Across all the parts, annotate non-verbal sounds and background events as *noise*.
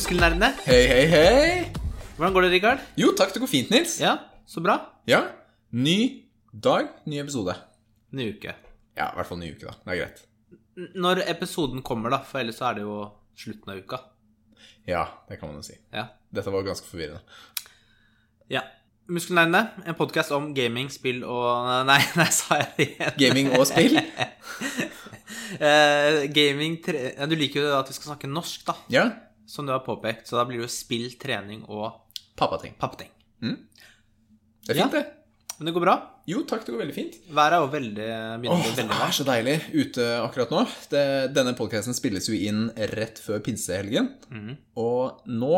Muskelnerdene. Hei, hei, hei. Hvordan går det, Rikard? Jo, takk, det går fint, Nils. Ja, så bra. Ja. Ny dag, ny episode. Ny uke. Ja, i hvert fall ny uke, da. Det er greit. N- Når episoden kommer, da, for ellers så er det jo slutten av uka. Ja, det kan man jo si. Ja. Dette var ganske forvirrende. ja. Muskelnerdene, en podkast om gaming, spill og *laughs* Nei, nei, sa jeg det igjen? Gaming og spill. *laughs* Eh, gaming tre... Du liker jo at vi skal snakke norsk, da, Ja. Som du har påpekt. Så da blir det jo spill, trening og Pappating. pappeting. Det er fint, det. Men det går bra. Jo, takk, det går veldig fint. Været er jo veldig begynner Åh, bli det er så deilig ute akkurat nå. Det, denne podcasten spilles jo inn rett før pinsehelgen. Og nå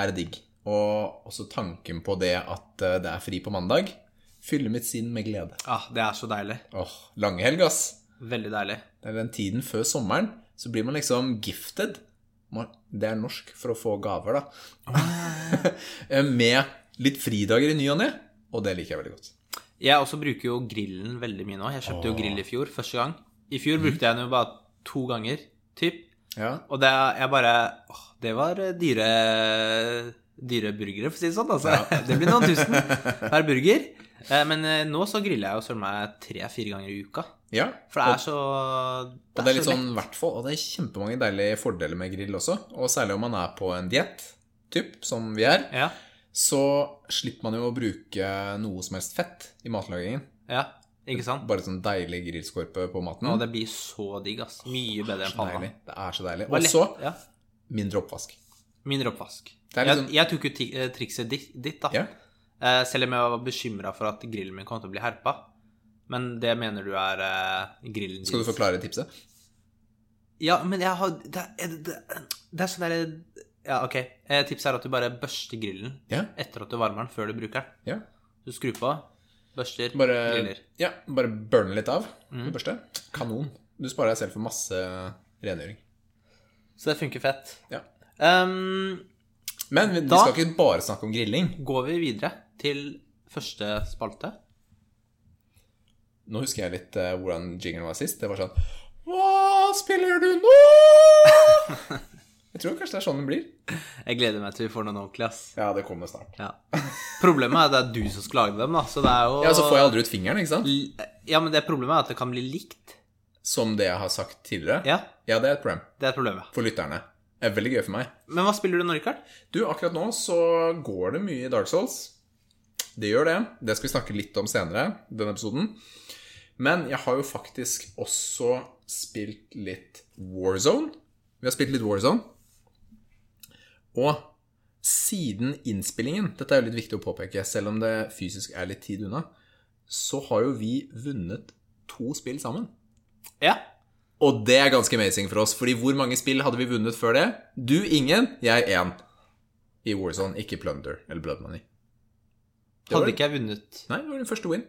er det digg. Og også tanken på det at eh, det er fri på mandag, fyller mitt sinn med glede. Ah, det er så deilig. Åh, langhelg, ass. Veldig deilig. Det er den tiden før sommeren, så blir man liksom gifted. Det er norsk for å få gaver, da. *laughs* Med litt fridager i ny og ne, og det liker jeg veldig godt. Jeg også bruker jo grillen veldig mye nå. Jeg kjøpte jo grill i fjor, første gang. I fjor brukte jeg den jo bare to ganger, typ. Ja, Og det jeg bare åh, Det var dyre dyre burgere, for å si det sånn. Altså. *laughs* Det blir noen tusen per burger. Eh, Men eh, nå så griller jeg jo søren meg tre-fire ganger i uka. Ja. For det er så Og det er litt så sånn, hvert fall, og det er kjempemange deilige fordeler med grill også. Og særlig om man er på en diett, som vi er, Ja. så slipper man jo å bruke noe som helst fett i matlagingen. ja. Ikke sant? Bare sånn deilig grillskorpe på maten. Og det blir så digg, ass. Mye bedre enn panna. Det er så deilig. Og så ja. mindre oppvask. Mindre oppvask. Det liksom- jeg, jeg tok jo eh, trikset ditt, ditt da. Ja. Eh, Selv om jeg var bekymra for at grillen min kom til å bli herpa. Men det mener du er eh, grillen Skal du din? forklare tipset? Ja, men jeg har Det, er- det, det er sånn derre Ja, ok. Eh, Tipset er at du bare børster grillen Ja. etter at du varmer den, før du bruker den. Ja. Du skrur på, børster, Bare, griller. ja, bare burne litt av Mm. med børste. Kanon. Du sparer deg selv for masse rengjøring. Så det funker fett. Ja. Um, Men vi, vi Da- skal ikke bare snakke om grilling. går vi videre til første spalte? Nå husker jeg litt uh, hvordan jingeren var sist. Det var sånn Hva spiller du nå? *laughs* jeg tror kanskje det er sånn det blir. Jeg gleder meg til vi får noen ordentlig, ass. Ja, det kommer snart. Ja. Problemet er at det er du som skal lage dem, da. Så det er jo Ja, Så får jeg aldri ut fingeren, ikke sant? Ja, men det problemet er at det kan bli likt. Som det jeg har sagt tidligere. Ja, Ja, det er et problem det er problemet. for lytterne. Det er veldig gøy for meg. Men hva spiller du nå, Rikard? Du, akkurat nå så går det mye i Dark Souls. Det gjør det. Det skal vi snakke litt om senere, denne episoden. Men jeg har jo faktisk også spilt litt Warzone. Vi har spilt litt Warzone. Og siden innspillingen, dette er jo litt viktig å påpeke, selv om det fysisk er litt tid unna, så har jo vi vunnet to spill sammen. Ja. Og det er ganske amazing for oss, fordi hvor mange spill hadde vi vunnet før det? Du ingen, jeg én. I Warzone, ikke Plunder eller Blood Money. Hadde ikke jeg vunnet Nei, det var din første win.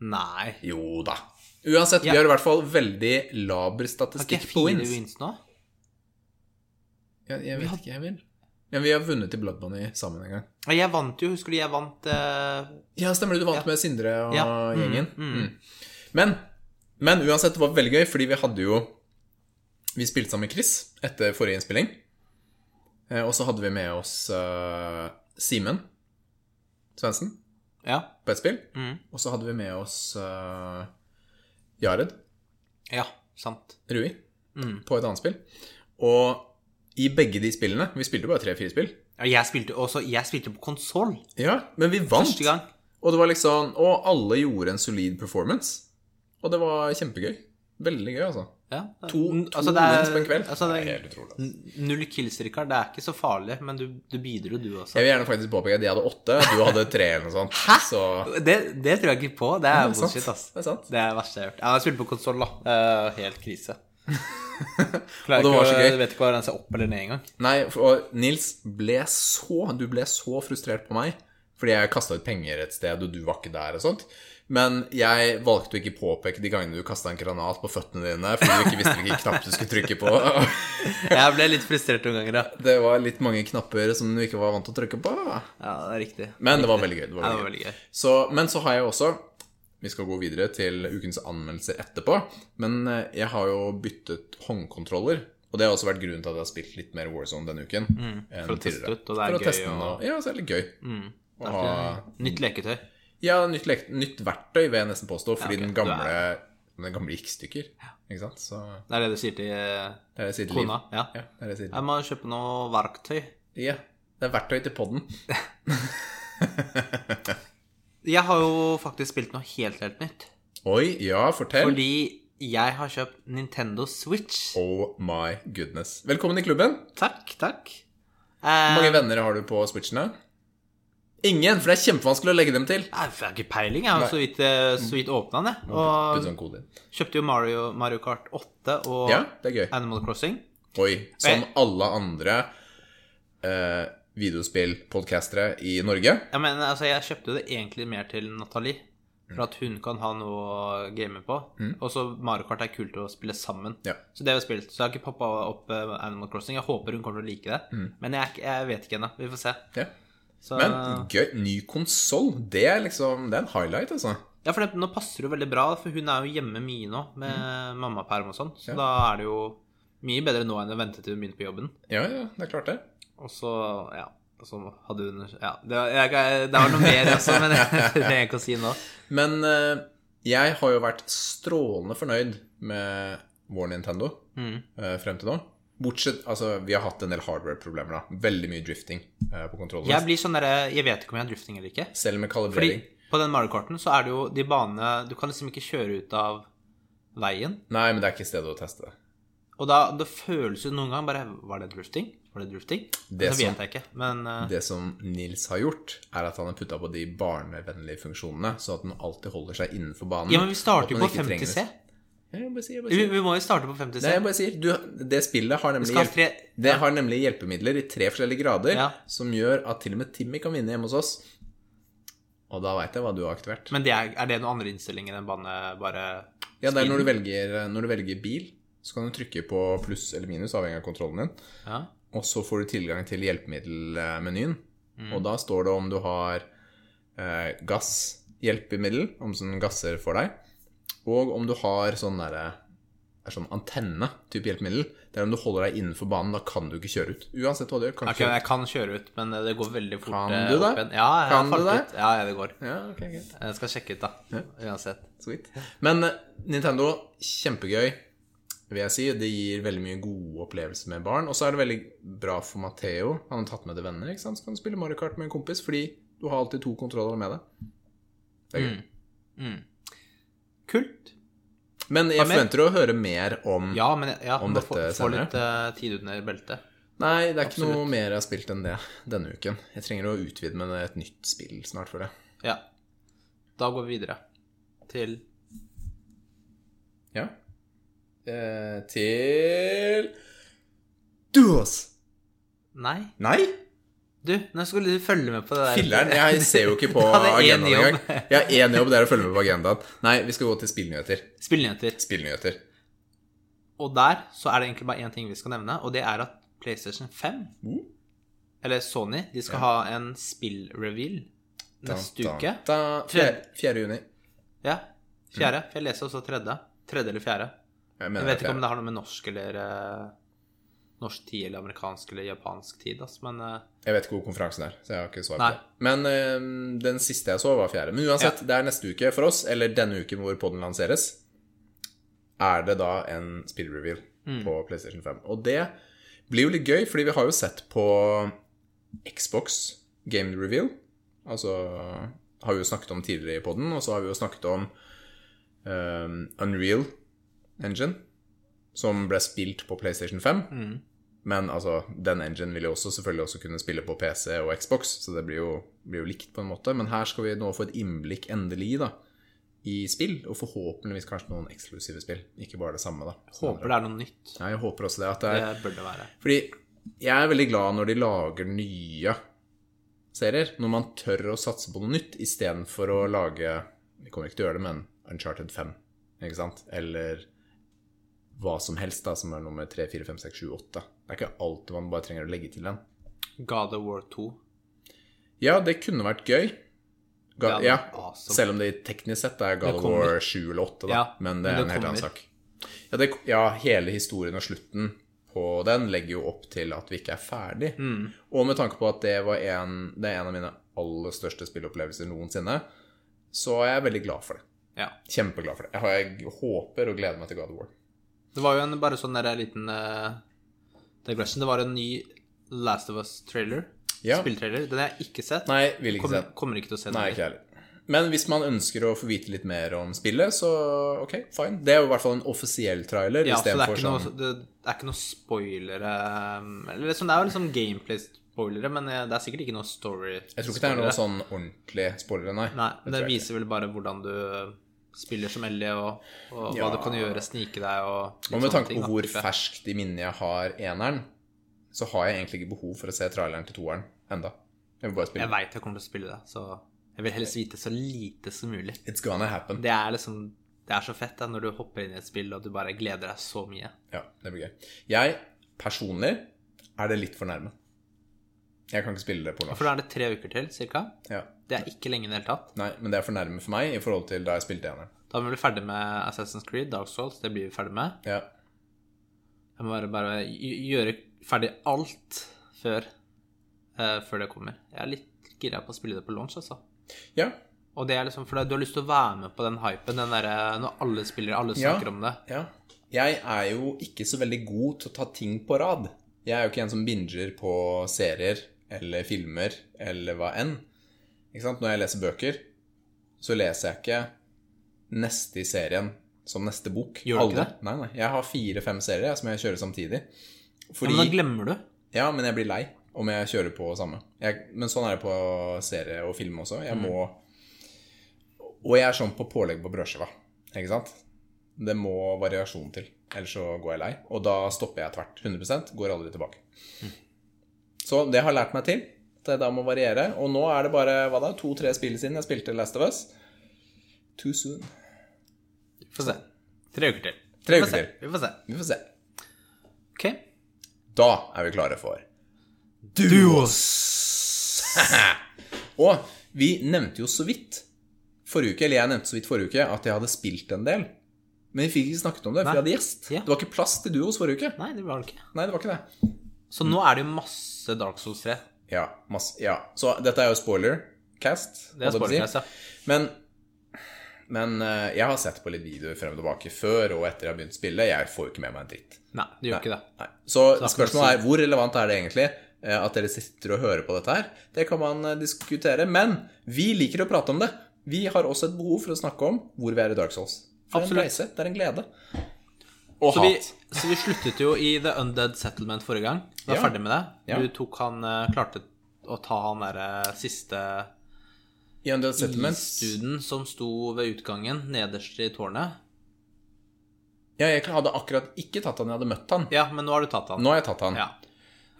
Nei. Jo da. Uansett, Ja. vi har i hvert fall veldig laber Har ikke statistikk jeg på fire wins. wins nå? Jeg, jeg vet ikke, jeg vil. Ja, vi har vunnet i Blood Bunny sammen en gang. Jeg vant jo, husker du jeg vant eh, Ja, stemmer det. Du vant med Sindre og Ja, mm, gjengen. mm. Mm. Men, men uansett, det var veldig gøy, fordi vi hadde jo Vi spilte sammen med Chris etter forrige innspilling. Eh, Og så hadde vi med oss uh, Simen Svendsen Ja. på et spill. Mm. Og så hadde vi med oss uh, Jared Ja, sant. Rui Mm. på et annet spill. Og i begge de spillene Vi spilte bare tre-fire spill. Ja, jeg spilte også Jeg spilte på konsoll Ja, men vi vant. første gang. Og det var liksom Og alle gjorde en solid performance. Og det var kjempegøy. Veldig gøy, altså. Ja. To, to Altså, det er- på en kveld. altså, det er- det er helt utrolig. Null kills, Rikard. Det er ikke så farlig, men du, du bidro, du også. Jeg vil gjerne faktisk påpeke at de hadde åtte, du hadde tre eller noe sånt. Hæ? Så Det, det tror jeg ikke på. Det er bullshit, ass. Det er sant. Det er det verste jeg har hørt. Ja, jeg spilte på konsoll, da. Helt krise. *laughs* Klarer Og det var ikke så gøy. Jeg vet ikke hva den ser opp eller ned engang. Nei, og Nils ble så Du ble så frustrert på meg fordi jeg kasta ut penger et sted, og du var ikke der og sånt. Men jeg valgte å ikke påpeke de gangene du kasta en granat på føttene dine fordi du ikke visste hvilken knapp du skulle trykke på. *laughs* Jeg ble litt frustrert noen ganger, ja. Det var litt mange knapper som du ikke var vant til å trykke på. Ja, det er riktig. Men det var veldig gøy. Det var Ja, det var veldig gøy. Så, men så har jeg også Vi skal gå videre til ukens anmeldelser etterpå. Men eh, jeg har jo byttet håndkontroller Og det har også vært grunnen til at jeg har spilt litt mer Warzone denne uken. Mm, for å teste ut, og det er gøy og, Ja, så er det litt gøy. Mm. Det er og... Nytt leketøy. Ja, nytt, nytt verktøy, vil jeg nesten påstå, fordi ok. den gamle Den gamle gikk stykker. Ikke sant? Så Det er det du sier til eh, det det sier til kona? Ja. Ja, det er det jeg sier Jeg må kjøpe noe verktøy. Ja, det er verktøy til podden. *laughs* Jeg har jo faktisk spilt noe helt, helt nytt. Oi, ja, fortell. Fordi jeg har kjøpt Nintendo Switch. Oh my goodness. Velkommen i klubben. Takk, takk. Hvor Eh, mange venner har du på Switchene? Ingen, for det er kjempevanskelig å legge dem til. jeg har ikke peiling. Jeg har så vidt, eh, så vidt åpna den, Og kjøpte jo Mario, Mario Kart 8 og Ja. Animal Crossing. Oi. Som alle andre eh, videospillpodcastere i Norge. Ja, men altså, jeg kjøpte det egentlig mer til Nathalie. For at hun kan ha noe å game på. Og så Mario Kart er kult å spille sammen. Ja. Så det har vi spilt. Så jeg har ikke poppa opp eh, Animal Crossing. Jeg håper hun kommer til å like det. Men jeg, jeg vet ikke ennå. Vi får se. Ja. Så, Men gøy. Ny konsoll. Det liksom Det er en highlight, altså. ja, for det, nå passer det jo veldig bra, for hun er jo hjemme mye nå med mammaperm og sånn. Så Ja. da er det jo mye bedre nå enn å vente til hun begynte på jobben. Ja, ja, det er klart det. Og så, ja og så hadde hun Ja, det, jeg, det var noe mer også, men *laughs* det trenger jeg ikke å si nå. Men eh, jeg har jo vært strålende fornøyd med vår Nintendo Mm. eh, frem til nå. Bortsett Altså, vi har hatt en del hardware-problemer, da. Veldig mye drifting uh, på kontrollen. Jeg blir sånn derre Jeg vet ikke om jeg har drifting eller ikke. Selv med kalibrering. Fordi på den Mario Karten så er det jo de banene Du kan liksom ikke kjøre ut av veien. Nei, men det er ikke stedet å teste det. Og da det føles jo noen gang bare Var det drifting? Var det drifting? Det så som- vet jeg ikke. Men uh... Det som Nils har gjort, er at han har putta på de barnevennlige funksjonene, så at den alltid holder seg innenfor banen. Ja, men vi starter jo på man ikke jeg bare sier, jeg bare Vi, sier. vi må jo starte på 50C. Nei, jeg bare sier du, Det spillet har nemlig, ha hjelp, tre det har nemlig hjelpemidler i tre forskjellige grader, Ja. som gjør at til og med Timmy kan vinne hjemme hos oss. Og da veit jeg hva du har aktivert. Men det er, er det noen andre innstillinger enn bane bare Ja, det er når du, velger, når du velger bil, så kan du trykke på pluss eller minus, avhengig av kontrollen din. Ja. Og så får du tilgang til hjelpemiddelmenyen. Mm. Og da står det om du har eh, gasshjelpemiddel, om sånn gasser for deg. Og om du har sånn derre er sånn antenne-type hjelpemiddel. Det er om du holder deg innenfor banen, da kan du ikke kjøre ut. Uansett hva du gjør. Kan du Ok, kjøre ut. jeg kan kjøre ut, men det går veldig fort. Kan eh, du det? Ja, jeg Kan har falt ut. Ja, ja, det går. Ja, okay. Jeg skal sjekke ut, da. Uansett. Sweet. Men eh, Nintendo, kjempegøy, vil jeg si. Det gir veldig mye gode opplevelser med barn. Og så er det veldig bra for Matheo. Han har tatt med det venner, ikke sant? så kan du spille Mario Kart med en kompis, fordi du har alltid to kontroller med deg. Det er gøy. Mm. Kult. Men jeg forventer å høre mer om Ja, men ja, Om dette få, dette få litt uh, tid under beltet. Nei, det er ikke noe mer jeg har spilt enn det denne uken. Jeg trenger å utvide med et nytt spill snart, for det. Ja. Da går vi videre til Ja. Eh, til Duos. Nei, Nei? Du, nå skulle du følge med på det der. Filler'n, jeg ser jo ikke på *laughs* Ja, agendaen engang. Jeg har én jobb, det er å følge med på agendaen. Nei, vi skal gå til spillnyheter. Spillnyheter. Spillnyheter. Og der så er det egentlig bare én ting vi skal nevne, og det er at PlayStation 5, mm. eller Sony, de skal ha en spillreveal neste Da, uke. Da, da, fjerde, fjerde juni. Ja. Fjerde. Mm. jeg leser også tredje. Tredje eller fjerde. Jeg, Jeg vet ikke om det har noe med norsk eller eh, Norsk tid eller amerikansk eller japansk tid, ass, men uh, Jeg vet ikke hvor konferansen er, så jeg har ikke svar på Nei. det. Men uh, den siste jeg så, var fjerde. Men uansett, det er neste uke for oss, eller denne uken hvor podden lanseres, er det da en spillreveal Mm. på PlayStation 5. Og det blir jo litt gøy, fordi vi har jo sett på Xbox Game Reveal. Altså har vi jo snakket om tidligere i podden, og så har vi jo snakket om um, Unreal Engine, som ble spilt på PlayStation 5. mm. Men altså, den engine vil jo også selvfølgelig også kunne spille på PC og Xbox, så det blir jo, blir jo likt på en måte. Men her skal vi nå få et innblikk endelig da, i spill, og forhåpentligvis kanskje noen eksklusive spill. Ikke bare det samme, da. håper det er noe nytt. Ja, jeg håper også det. At det Det er, bør det være. fordi jeg er veldig glad når de lager nye serier. Når man tør å satse på noe nytt istedenfor å lage Vi kommer ikke til å gjøre det, men Uncharted 5, ikke sant? Eller hva som helst, da, som er nummer 3, 4, 5, 6, 7, 8. Det er ikke alltid man bare trenger å legge til en. God of War 2. Ja, det kunne vært gøy. God, ja, awesome. selv om det teknisk sett er God of. War 7 eller 8, da. Ja, men det er en helt annen sak. Ja, det, ja, hele historien og slutten på den legger jo opp til at vi ikke er ferdig. Mm. Og med tanke på at det, var en, det er en av mine aller største spillopplevelser noensinne, så er jeg veldig glad for det. Ja. Kjempeglad for det. Jeg håper og gleder meg til God of War. Det var jo en, bare sånn der liten uh, digression. Det var en ny Last of Us-trailer. Ja. Spilltrailer. Den har jeg ikke sett. Nei, vil ikke kommer, se. kommer ikke til å se den. Nei, ikke heller. Men hvis man ønsker å få vite litt mer om spillet, så ok, fine. Det er jo i hvert fall en offisiell trailer. Ja, så det er, ikke noe, sånn det, det er ikke noe spoilere um, Eller liksom, Det er jo liksom gameplay-spoilere, men eh, det er sikkert ikke noe story-spoilere. Jeg tror ikke det er noe sånn ordentlig spoilere, nei. Nei, Det det, viser vel bare hvordan du spiller som Ellie, og, og Ja. hva du kan gjøre, snike deg og Og med tanke på hvor ferskt i minnet jeg har eneren, så har jeg egentlig ikke behov for å se traileren til toeren enda. Jeg vil bare spille. Jeg veit jeg kommer til å spille det, så jeg vil helst vite så lite som mulig. It's gonna happen. Det er liksom Det er så fett da, når du hopper inn i et spill og du bare gleder deg så mye. Ja, det blir gøy. Jeg personlig er det litt for nærme. Jeg kan ikke spille det på norsk. For da er det tre uker til, cirka. Ja. Det er ikke lenge i det hele tatt. Nei, men det er for nærme for meg i forhold til da jeg spilte eneren. Da er vi ferdig med Assassin's Creed, Dark Souls. Det blir vi ferdig med. Ja. Jeg må bare, bare gjøre ferdig alt før, uh, før det kommer. Jeg er litt gira på å spille det på launch, altså. ja. Og det er liksom for du har lyst til å være med på den hypen, den derre når alle spiller, alle Ja. snakker om det. Ja. Jeg er jo ikke så veldig god til å ta ting på rad. Jeg er jo ikke en som binger på serier eller filmer eller hva enn. Når jeg leser bøker, så leser jeg ikke neste i serien som neste bok. Gjør du ikke det? Nei, nei. Jeg har fire-fem serier jeg, som jeg kjører samtidig. Ja, men da glemmer du. ja, men jeg blir lei om jeg kjører på samme. Jeg, men sånn er det på serie og film også. Jeg må Og jeg er sånn på pålegg på brødskiva. Ikke sant? Det må variasjon til, ellers så går jeg lei. Og da stopper jeg tvert. 100% går aldri tilbake. Så det har lært meg til. Jeg da må variere. Og nå er det bare hva da, to-tre spill siden jeg spilte Last of Us. Too soon. Vi får se. Tre uker til. Tre uker til. Vi får se. Vi får se. Ok. Da er vi klare for Duos. *laughs* Og vi nevnte jo så vidt forrige uke, eller jeg nevnte så vidt forrige uke, at jeg hadde spilt en del. Men vi fikk ikke snakket om det, for jeg hadde gjest. Ja. Det var ikke plass til duos forrige uke. Nei, det var det ikke. Nei, det var ikke det. Så nå er det jo masse Dark Souls 3. Ja, masse, ja. Så dette er jo spoiler-cast. Det er spoilercast, ja. Men, men eh, jeg har sett på litt videoer frem og tilbake før og etter jeg har begynt å spille. Jeg får jo ikke med meg en dritt. Nei, du gjør ikke det. Nei. Så det er spørsmålet er hvor relevant er det egentlig eh, at dere sitter og hører på dette her? Det kan man eh, diskutere. Men vi liker å prate om det. Vi har også et behov for å snakke om hvor vi er i Dark Souls. For Absolutt. en reise. Det er en glede. Og Så vi, hat. så vi sluttet jo i The Undead Settlement forrige gang. Vi er Ja. ferdig med det. Ja. Du tok han eh, Klarte å ta han derre siste I isduden som sto ved utgangen, nederst i tårnet. Ja, jeg hadde akkurat ikke tatt han, jeg hadde møtt han. Ja, men nå har du tatt han. Nå har jeg tatt han. Ja.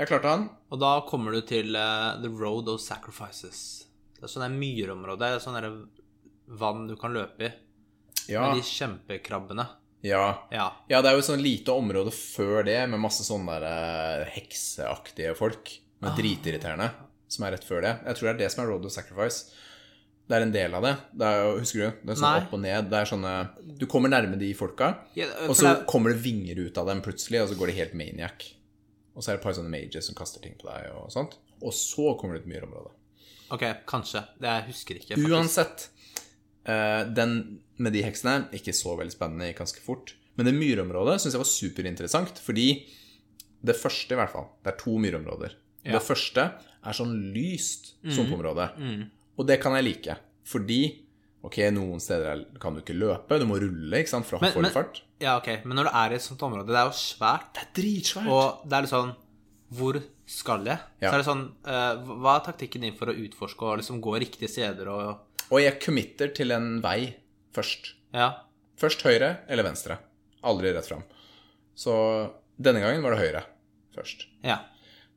Jeg klarte han. Og da kommer du til uh, The Road of Sacrifices. Det er sånn der myrområde. det er Sånn vann du kan løpe i. Ja. Med de kjempekrabbene. Ja. Ja. ja, det er jo et sånn lite område før det med masse sånne der eh, hekseaktige folk. Ah. Med dritirriterende. Som er rett før det. Jeg tror det er det som er Road of Sacrifice. Det er en del av det. det er jo, husker du? Det er sånn opp og ned. Det er sånne Du kommer nærme de folka, Ja, og så det- kommer det vinger ut av dem plutselig, og så går de helt maniac. Og så er det et par sånne mages som kaster ting på deg, og sånt. Og så kommer det et myrområde. Ok, kanskje. Det jeg husker ikke. faktisk. Uansett, Uh, den med de heksene ikke så veldig spennende, ganske fort. Men det myrområdet syns jeg var superinteressant, fordi det første, i hvert fall Det er to myrområder. Ja. Det første er sånn lyst sumpområde. Mm. Og det kan jeg like, fordi Ok, noen steder er- kan du ikke løpe, du må rulle ikke sant, fra Men- men- fart. Ja, ok. Men når du er i et sånt område Det er jo svært. Det er dritsvært. Og det er litt sånn Hvor skal jeg? Ja. Så er det sånn uh, Hva er taktikken din for å utforske og liksom gå riktige steder og Og jeg committer til en vei først. Ja. Først høyre eller venstre. Aldri rett fram. Så denne gangen var det høyre først. Ja.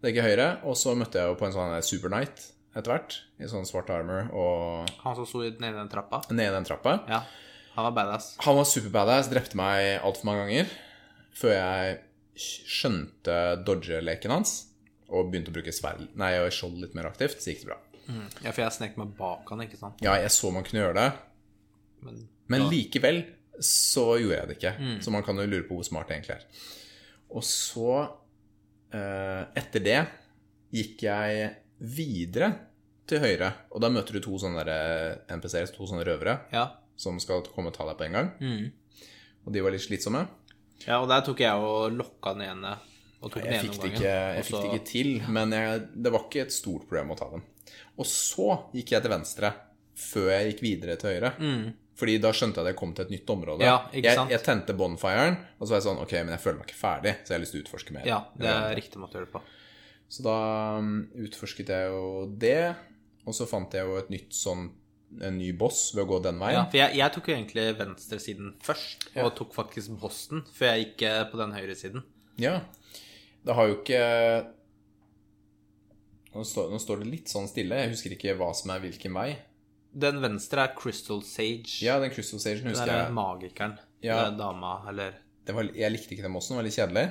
Det gikk i høyre. Og så møtte jeg jo på en sånn Super Knight etter hvert. I sånn svart armor og Han som sto nede i den trappa. ned den trappa. Ja. Han var badass. Han var super badass, drepte meg altfor mange ganger før jeg skjønte dodge-leken hans og begynte å bruke sverd Nei, skjold litt mer aktivt, så gikk det bra. Ja, for jeg snek meg bak han, ikke sant. Ja, jeg så man kunne gjøre det, Men men likevel så gjorde jeg det ikke. Så man kan jo lure på hvor smart det egentlig er. Og så eh, etter det gikk jeg videre til høyre, og da møter du to sånne eh, NPC-er, to sånne røvere, Ja. som skal komme og ta deg på en gang. Mm. Og de var litt slitsomme. ja, og der tok jeg og lokka den ene. Og tok den Jeg ene fikk det ikke, jeg fikk det ikke til, men jeg, det var ikke et stort problem å ta dem. Og så gikk jeg til venstre, før jeg gikk videre til høyre. Fordi da skjønte jeg at jeg kom til et nytt område. Ja, ikke jeg, jeg tente bonfiren, og så var jeg sånn Ok, men jeg føler meg ikke ferdig, så jeg har lyst til å utforske mer. Ja, det er riktig måte å gjøre det på. Så da um, utforsket jeg jo det, og så fant jeg jo et nytt sånn en ny boss ved å gå den veien. Ja, for jeg, jeg tok jo egentlig venstresiden først, og tok faktisk bossen, før jeg gikk eh, på den høyresiden. Ja. Det har jo ikke nå står, nå står det litt sånn stille. Jeg husker ikke hva som er hvilken vei. Den venstre er Crystal Sage. Ja, den Crystal Station Den husker er magikeren. Ja. Den Dama, eller Det var, jeg likte ikke den bossen, den var litt kjedelig.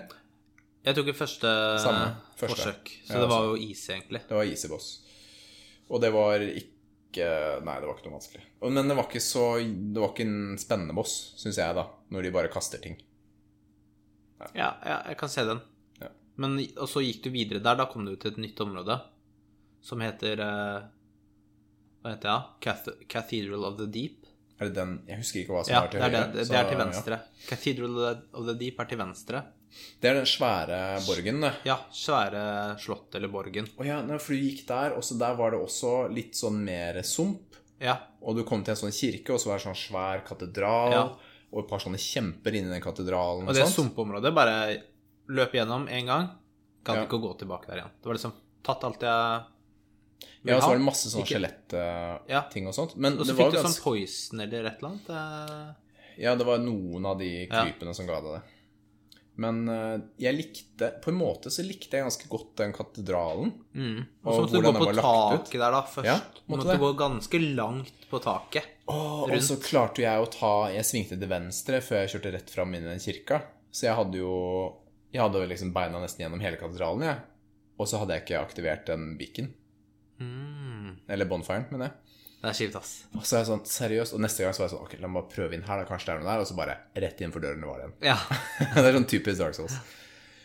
Jeg tok ikke første, Samme. Første. forsøk, så Ja, det var jo easy, egentlig. Det var easy boss. Og det var ikke Nei, det var ikke noe vanskelig. Men det var ikke så Det var ikke en spennende boss, syns jeg, da. Når de bare kaster ting. Ja, ja, jeg kan se den. Ja. Men, og så gikk du videre der, da kom du til et nytt område som heter eh, Hva heter det? Ja? Cath Cathedral of the Deep. Er det den Jeg husker ikke hva som Ja, er til det er, det, høyre. det, det er til ja. venstre. Cathedral of the Deep er til venstre. Det er den svære borgen, det. Ja, svære slott eller borgen. Å ja, for du gikk der, og så der var det også litt sånn mer sump. Ja. Og du kom til en sånn kirke, og så var det sånn svær katedral. Ja. Og et par sånne kjemper inni den katedralen. Og det sånt. sumpområdet bare løp gjennom én gang. Gadd Ja. ikke å gå tilbake der igjen. Det var liksom tatt alt jeg Ja, og så var det masse sånne skjelettting Ja. og sånt. Men Og så det var fikk du ganske sånn poison eller et eller annet. eh. Ja, det var noen av de Ja. krypene som ga deg det. Men eh, jeg likte På en måte så likte jeg ganske godt den katedralen. Mm. Og så måtte du gå på taket der, da, først. Ja, du måtte måtte det. gå ganske langt på taket. Åh, og så klarte jeg å ta Jeg svingte til venstre før jeg kjørte rett fram inn i den kirka. Så jeg hadde jo Jeg hadde liksom beina nesten gjennom hele katedralen, jeg. Og så hadde jeg ikke aktivert den beacon. Mm. Eller bonfiren, mener jeg. Det er kjipt, ass. Og så er jeg sånn, seriøst. Og neste gang så var jeg sånn Ok, la meg prøve inn her, da. Kanskje det er noe der. Og så bare rett inn for døren det var igjen. Ja. *laughs* det er sånn typisk Dark Souls.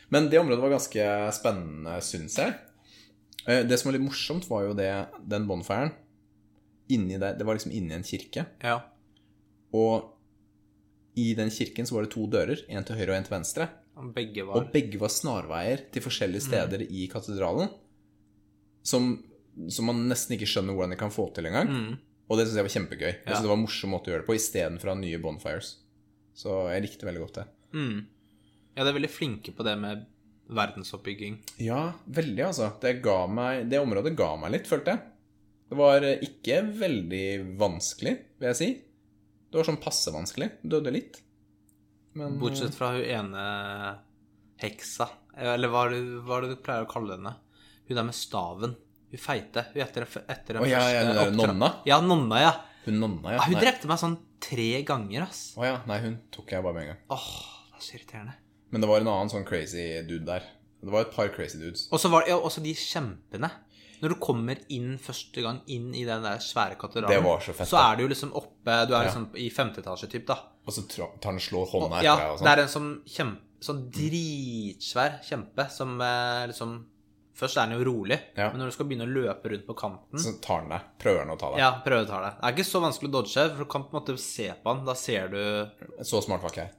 Men det området var ganske spennende, syns jeg. Eh, Det som var litt morsomt, var jo det, den bonfiren inni der Det var liksom inni en kirke. ja. Og i den kirken så var det to dører. En til høyre og en til venstre. Og begge var Og begge var snarveier til forskjellige steder i katedralen. Som, som man nesten ikke skjønner hvordan de kan få til engang. mm. Og det syns jeg var kjempegøy. Jeg synes Det var en morsom måte å gjøre det på istedenfor å ha nye bonfires. Så jeg likte veldig godt det. Mm. Ja, de er veldig flinke på det med verdensoppbygging. Ja, veldig, altså. Det, ga meg, det området ga meg litt, følte jeg. Det var eh, ikke veldig vanskelig, vil jeg si. Det var sånn passe vanskelig. Døde litt. Men Bortsett fra hun ene heksa. Eller er hva er det du pleier å kalle henne? Hun der med staven. Hun feite. Hun etter, etter den oh, ja, ja, første nonna? Ja, nonna, ja. hun nonna, ja. Ah, hun Nei. drepte meg sånn tre ganger, ass. Å ja. Nei, hun tok jeg bare med en gang. Åh, det er så irriterende. Men det var en annen sånn crazy dude der. Det var et par crazy dudes. Og så var det ja, også de kjempene. Når du kommer inn første gang inn i den der svære katedralen, så fett, så er du liksom oppe Du er liksom i femte etasje, typ, da. Og så tar han slår hånda etter deg og sånn. Ja, det sånn. er en sånn kjempe Sånn dritsvær kjempe som eh, liksom Først er den jo rolig, Ja. men når du skal begynne å løpe rundt på kanten Så tar den deg. Prøver den å ta deg. Ja, prøver å ta det. Det er ikke så vanskelig å dodge, for du kan på en måte se på den. Da ser du Så smart var ikke jeg.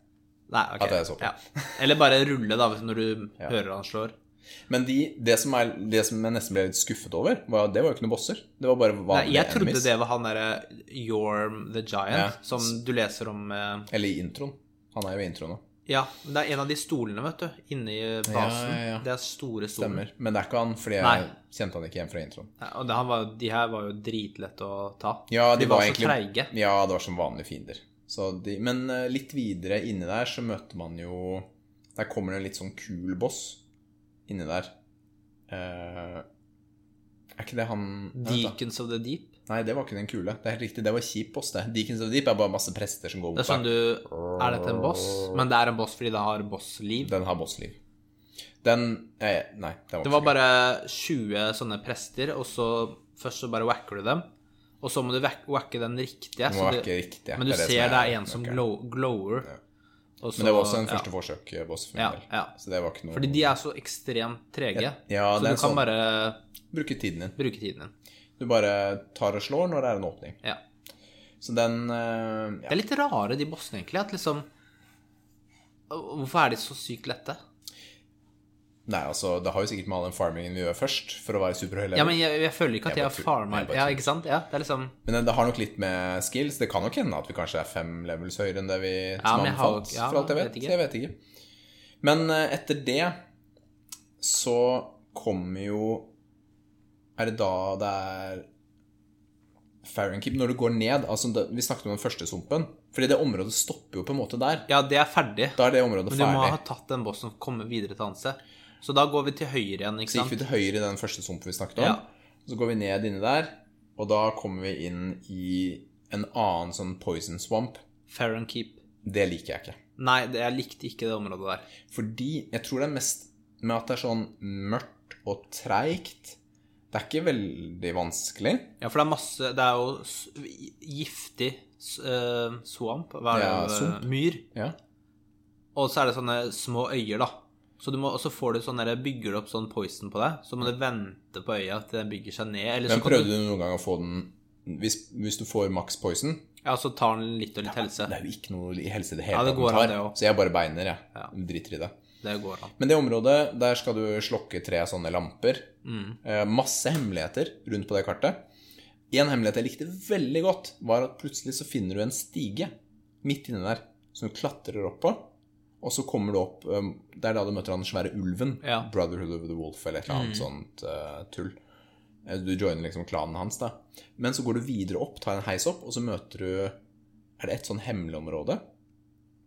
Nei, ok. At jeg så på. Ja. Eller bare rulle, da, når du Ja. hører han slår. Men de, det, som er, det som jeg nesten ble litt skuffet over, var, det var jo ikke noen bosser. Det var bare Nei, vanlige jeg trodde enemies. det var han derre Yorm the Giant, som du leser om eh, Eller i introen. Han er jo i introen nå. Ja, men det er en av de stolene, vet du, inne i basen. ja, ja. Det er store stoler. Stemmer. Men det er ikke han, fordi jeg Nei. kjente han ikke igjen fra introen. Ja, og det, han var, de her var jo dritlette å ta. Ja, de, var, egentlig så treige. Ja, det var som vanlige fiender. Så de, men eh, litt videre inni der så møter man jo Der kommer det en litt sånn kul boss inni der. Uh, er ikke det han Deacons of the Deep. Nei, det var ikke den kule. Det er helt riktig, det var kjip boss, det. Deacons of Deep er bare masse prester som går Det er sånn du Er dette en boss? Men det er en boss fordi det har bossliv. Den har bossliv. Den eh, Nei, den var, Det var bare 20 sånne prester, og så først så bare wacker du dem. Og så må du wack- wacke den riktige. Du må så wacke riktige. Men du Det er ser det er- en som okay. glow, glower. Og så- Men det var også en ja. første forsøk-boss for min Ja, ja. Så det var ikke noe Fordi de er så ekstremt trege. Ja, så du kan sånn- bare Bruke tiden din. bruke tiden din. Du bare tar og slår når det er en åpning. Ja. Så den ja. Det er litt rare, de bossene, egentlig. At liksom Hvorfor er de så sykt lette? Nei, altså, det har jo sikkert med all den farmingen vi gjør først, for å være superhøy. Ja, men jeg, jeg føler ikke at Jeg jeg har farma Ja, ikke sant? Ja, det er liksom Men det har nok litt med skills. Det kan nok hende at vi kanskje er fem levels høyere enn det vi som men jeg har- anbefalt, ja, for alt jeg vet. vet. Så jeg vet ikke. Men eh, etter det så kommer jo Er det da det er Fahrenkeep Når du går ned altså det, Vi snakket om den første sumpen. Fordi det området stopper jo på en måte der. Ja, det er ferdig. Da er det området ferdig. Men du må ferdig. ha tatt den bossen og komme videre til annet sted. Så da går vi til høyre igjen, ikke Så gikk vi til høyre i den første sumpen vi snakket om. Ja. Så går vi ned inni der, og da kommer vi inn i en annen sånn poison swamp. Fair keep. Det liker jeg ikke. Nei, det, jeg likte ikke det området der. Fordi jeg tror det er mest med at det er sånn mørkt og treigt. Det er ikke veldig vanskelig. Ja, for det er masse Det er jo giftig eh, swamp. Hva er det? Ja, sump. Myr. Ja. Og så er det sånne små øyer, da. Så du må, og så får du sånn der, bygger du opp sånn poison på deg. Så må du vente på øya til den bygger seg ned. Eller så Men prøvde du, du noen gang å få den hvis, hvis du får maks poison ja, så tar den litt og litt helse. Det er jo ikke noe i helse i det Ja, hele tatt går den tar. Så jeg bare beiner, jeg. Ja. Driter i det. Det går an. Men det området, der skal du slokke tre sånne lamper. Mm. Eh, masse hemmeligheter rundt på det kartet. En hemmelighet jeg likte veldig godt, var at plutselig så finner du en stige midt inni der som du klatrer opp på. Og så kommer du opp um, Det er da du møter han svære ulven. Ja. Brotherhood of the Wolf eller et eller annet sånt uh, tull. Eh, Du joiner liksom klanen hans, da. Men så går du videre opp, tar en heis opp, og så møter du Er det et sånn hemmelig område?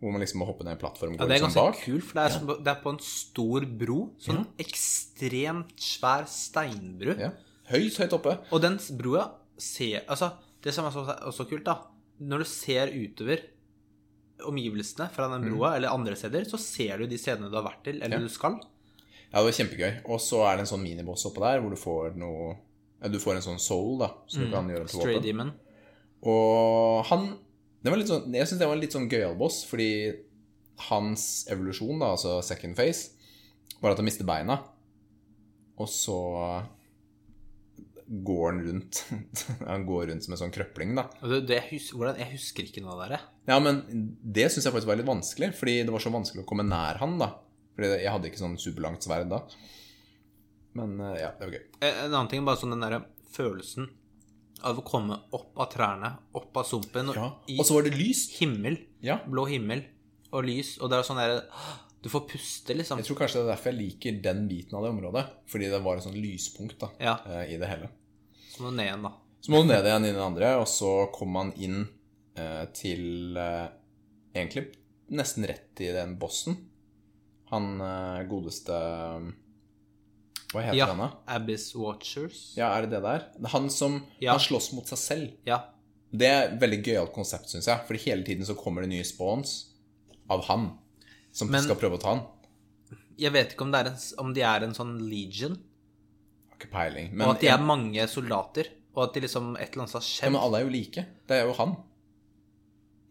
Hvor man liksom må hoppe ned en plattform og Ja, gå det er liksom ganske bak? kult, for det er, som- det er på en stor bro. Sånn Ja. ekstremt svær steinbru. Ja. Høyt, høyt oppe. Og den broa ser Altså, det som er så, også kult, da Når du ser utover omgivelsene fra den broa, eller andre steder, så ser du de stedene du har vært til, eller Mm. Ja. du skal. Ja, det var kjempegøy. Og så er det en sånn miniboss oppå der hvor du får noe ja, Du får en sånn soul, da, som du kan gjøre til Stray våpen. Demon. Og han sånn, Jeg syns det var en litt sånn gøyal boss, fordi hans evolusjon, da, altså second phase, var at han mister beina. Og så går han rundt *laughs* Han går rundt som en sånn krøpling, da. Det, det, hus, hvordan, jeg husker ikke noe av det der. Ja, men det syns jeg faktisk var litt vanskelig, fordi det var så vanskelig å komme nær han, da. Fordi jeg hadde ikke sånn superlangt sverd da. Men eh, ja, det var gøy. Eh, En annen ting, bare sånn den derre følelsen av å komme opp av trærne, opp av sumpen, og Ja. Og så var det lys. himmel, Ja. blå himmel og lys, og det er sånn derre Du får puste, liksom. Jeg tror kanskje det er derfor jeg liker den biten av det området. Fordi det var et sånt lyspunkt da, Ja. eh, i det hele. Så må du ned igjen, da. Så må du ned igjen i den andre, og så kommer man inn eh, til eh, Egentlig nesten rett i den bossen. Han eh, godeste Hva heter Ja. han, da? Abyss Watchers. Ja, er det det der? Er Han som Ja. han slåss mot seg selv. Ja. Det er et veldig gøyalt konsept, syns jeg. Fordi hele tiden så kommer det nye spawns av han som Men- skal prøve å ta han. Jeg vet ikke om, det er en, om de er en sånn legion, Har ikke peiling. Men, og at de er mange soldater, og at de liksom et eller annet har ja, men alle er jo like. Det er jo han.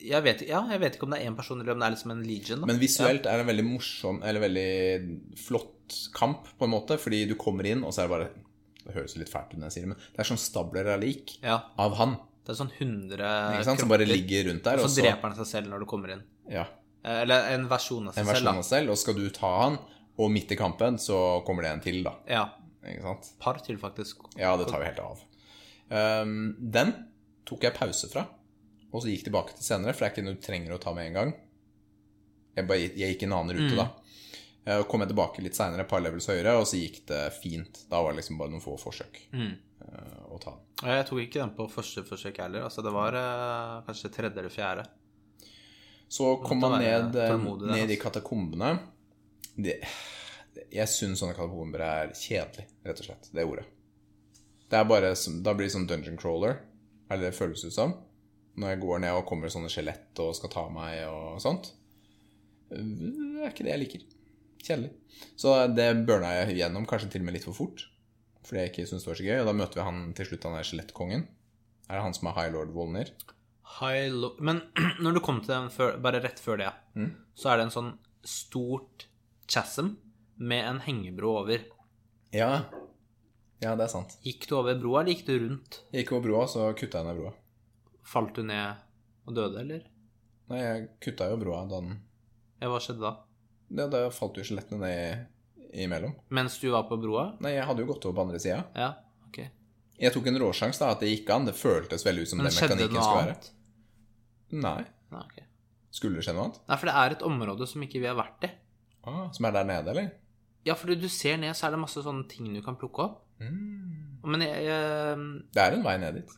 Jeg vet, ja, jeg vet ikke om det er én person, eller om det er liksom en legion. Da. Men visuelt er det en veldig morsom, eller veldig flott kamp, på en måte. Fordi du kommer inn, og så er det bare Det høres litt fælt ut når jeg sier det, men det er sånn stabler av lik Ja, av han. det er sånn 100 Ikke sant? Som bare ligger rundt der. Og så dreper han seg selv når du kommer inn. ja, Eh, Eller en versjon av seg en selv, versjon da. av seg selv, og skal du ta han, og midt i kampen så kommer det en til, da. Ja. Ikke sant? Par til, faktisk. Ja, det tar jo helt av. Um, den tok jeg pause fra, og så gikk tilbake til senere, for det er ikke noe du trenger å ta med en gang. Jeg, bare, jeg gikk en annen rute, da. Eh, kom jeg tilbake litt seinere, et par levels høyere, og så gikk det fint. Da var det liksom bare noen få forsøk Mm. eh, å ta den. Jeg tok ikke den på første forsøk heller. Altså, det var eh, kanskje tredje eller fjerde. Så kom man ned, ned i altså. katakombene. Det, jeg syns sånne katakomber er kjedelig, rett og slett. Det ordet. Det er bare Da blir det sånn dungeon crawler, er det det føles ut som. Når jeg går ned og kommer sånne skjelett og skal ta meg og sånt. Det er ikke det jeg liker. Kjedelig. Så det burna jeg gjennom, kanskje til og med litt for fort. Fordi jeg ikke syntes det var så gøy. Og da møter vi han til slutt, han er skjelettkongen. Er det han som er High Lord Wolner? High Men *clears throat* når du kom til den før, bare rett før det, Mm. så er det en sånn stort chasm med en hengebro over. Ja. Ja, det er sant. Gikk du over broa, eller gikk du rundt? Jeg gikk over broa, så kutta jeg ned broa. Falt du ned og døde, eller? Nei, jeg kutta jo broa da den Ja, hva skjedde da? Ja, da falt jo skjelettene ned i- imellom. Mens du var på broa? Nei, jeg hadde jo gått over på andre sida. Ja, okay. Jeg tok en råsjanse, da, at det gikk an. Det føltes veldig ut som Men det mekanikken skulle være. Skjedde noe annet? Nei. Nei, okay. Skulle det skje noe annet? Nei, for det er et område som ikke vi har vært i. Ah, som er der nede, eller? Ja, for du ser ned, så er det masse sånne ting du kan plukke opp. Mm. Men jeg, jeg Det er en vei ned dit.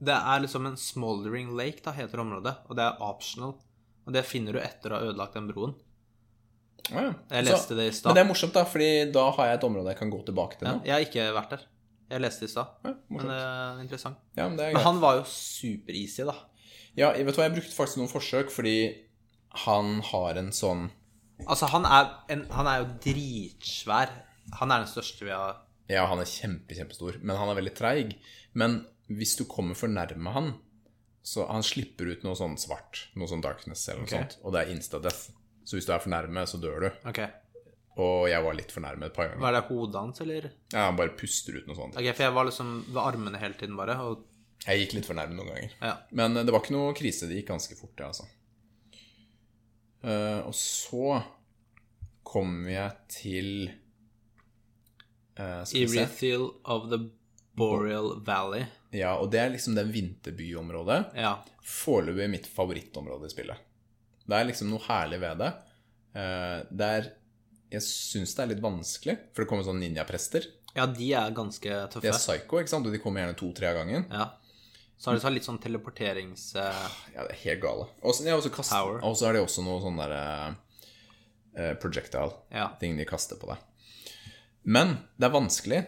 Det er liksom en smoldering lake, da, heter området. Og det er optional. Og det finner du etter å ha ødelagt den broen. Ja, ja. Jeg Så- leste det i Men det er morsomt, da, fordi da har jeg et område jeg kan gå tilbake til Ja, nå. jeg har ikke vært der. Jeg leste det i stad. Ja, Men det er interessant. Men det er Men han var jo super-easy, da. Ja, vet du hva, jeg brukte faktisk noen forsøk fordi han har en sånn Altså, han er, en, han er jo dritsvær. Han er den største vi har Ja, han er kjempe, kjempestor, men han er veldig treig. Men hvis du kommer for nærme han, så han slipper ut noe sånn svart, noe sånn darkness eller noe okay. sånt, og det er insta-death. Så hvis du er for nærme, så dør du. Okay. Og jeg var litt for nærme et par ganger. Var det hodet hans, eller? Ja, han bare puster ut noe sånt. Ok, For jeg var liksom ved armene hele tiden, bare. Og Jeg gikk litt for nærme noen ganger. ja. Men eh, det var ikke noe krise. Det gikk ganske fort, det, altså. Uh, og så kommer jeg til uh. Erythiel of the Boreal Valley. Ja, og det er liksom det vinterbyområdet. Ja. Foreløpig mitt favorittområde i spillet. Det er liksom noe herlig ved det. Eh, det er Jeg syns det er litt vanskelig, for det kommer sånne ninjaprester. ja, de er ganske tøffe. De er psycho, ikke sant? Og de kommer gjerne to-tre av gangen. Ja. Så har de sånn litt sånn teleporterings... eh, Ja, det er helt gale. Og så ja, så så de også noe sånn derre uh, projectile. Ja. Ting de kaster på deg. Men det er vanskelig.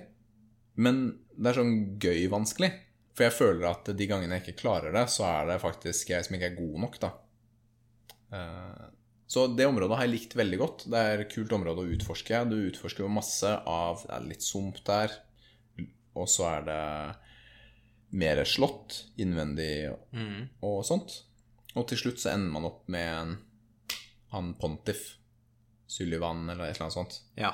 Men det er sånn gøy vanskelig. For jeg føler at de gangene jeg ikke klarer det, så er det faktisk jeg som ikke er god nok, da. Eh, Så det området har jeg likt veldig godt. Det er et kult område å utforske. Du utforsker jo masse av Det er litt sump der. Og så er det mer slått innvendig mm. og sånt. Og til slutt så ender man opp med en han Pontiff. Sullivan eller et eller annet sånt. Ja.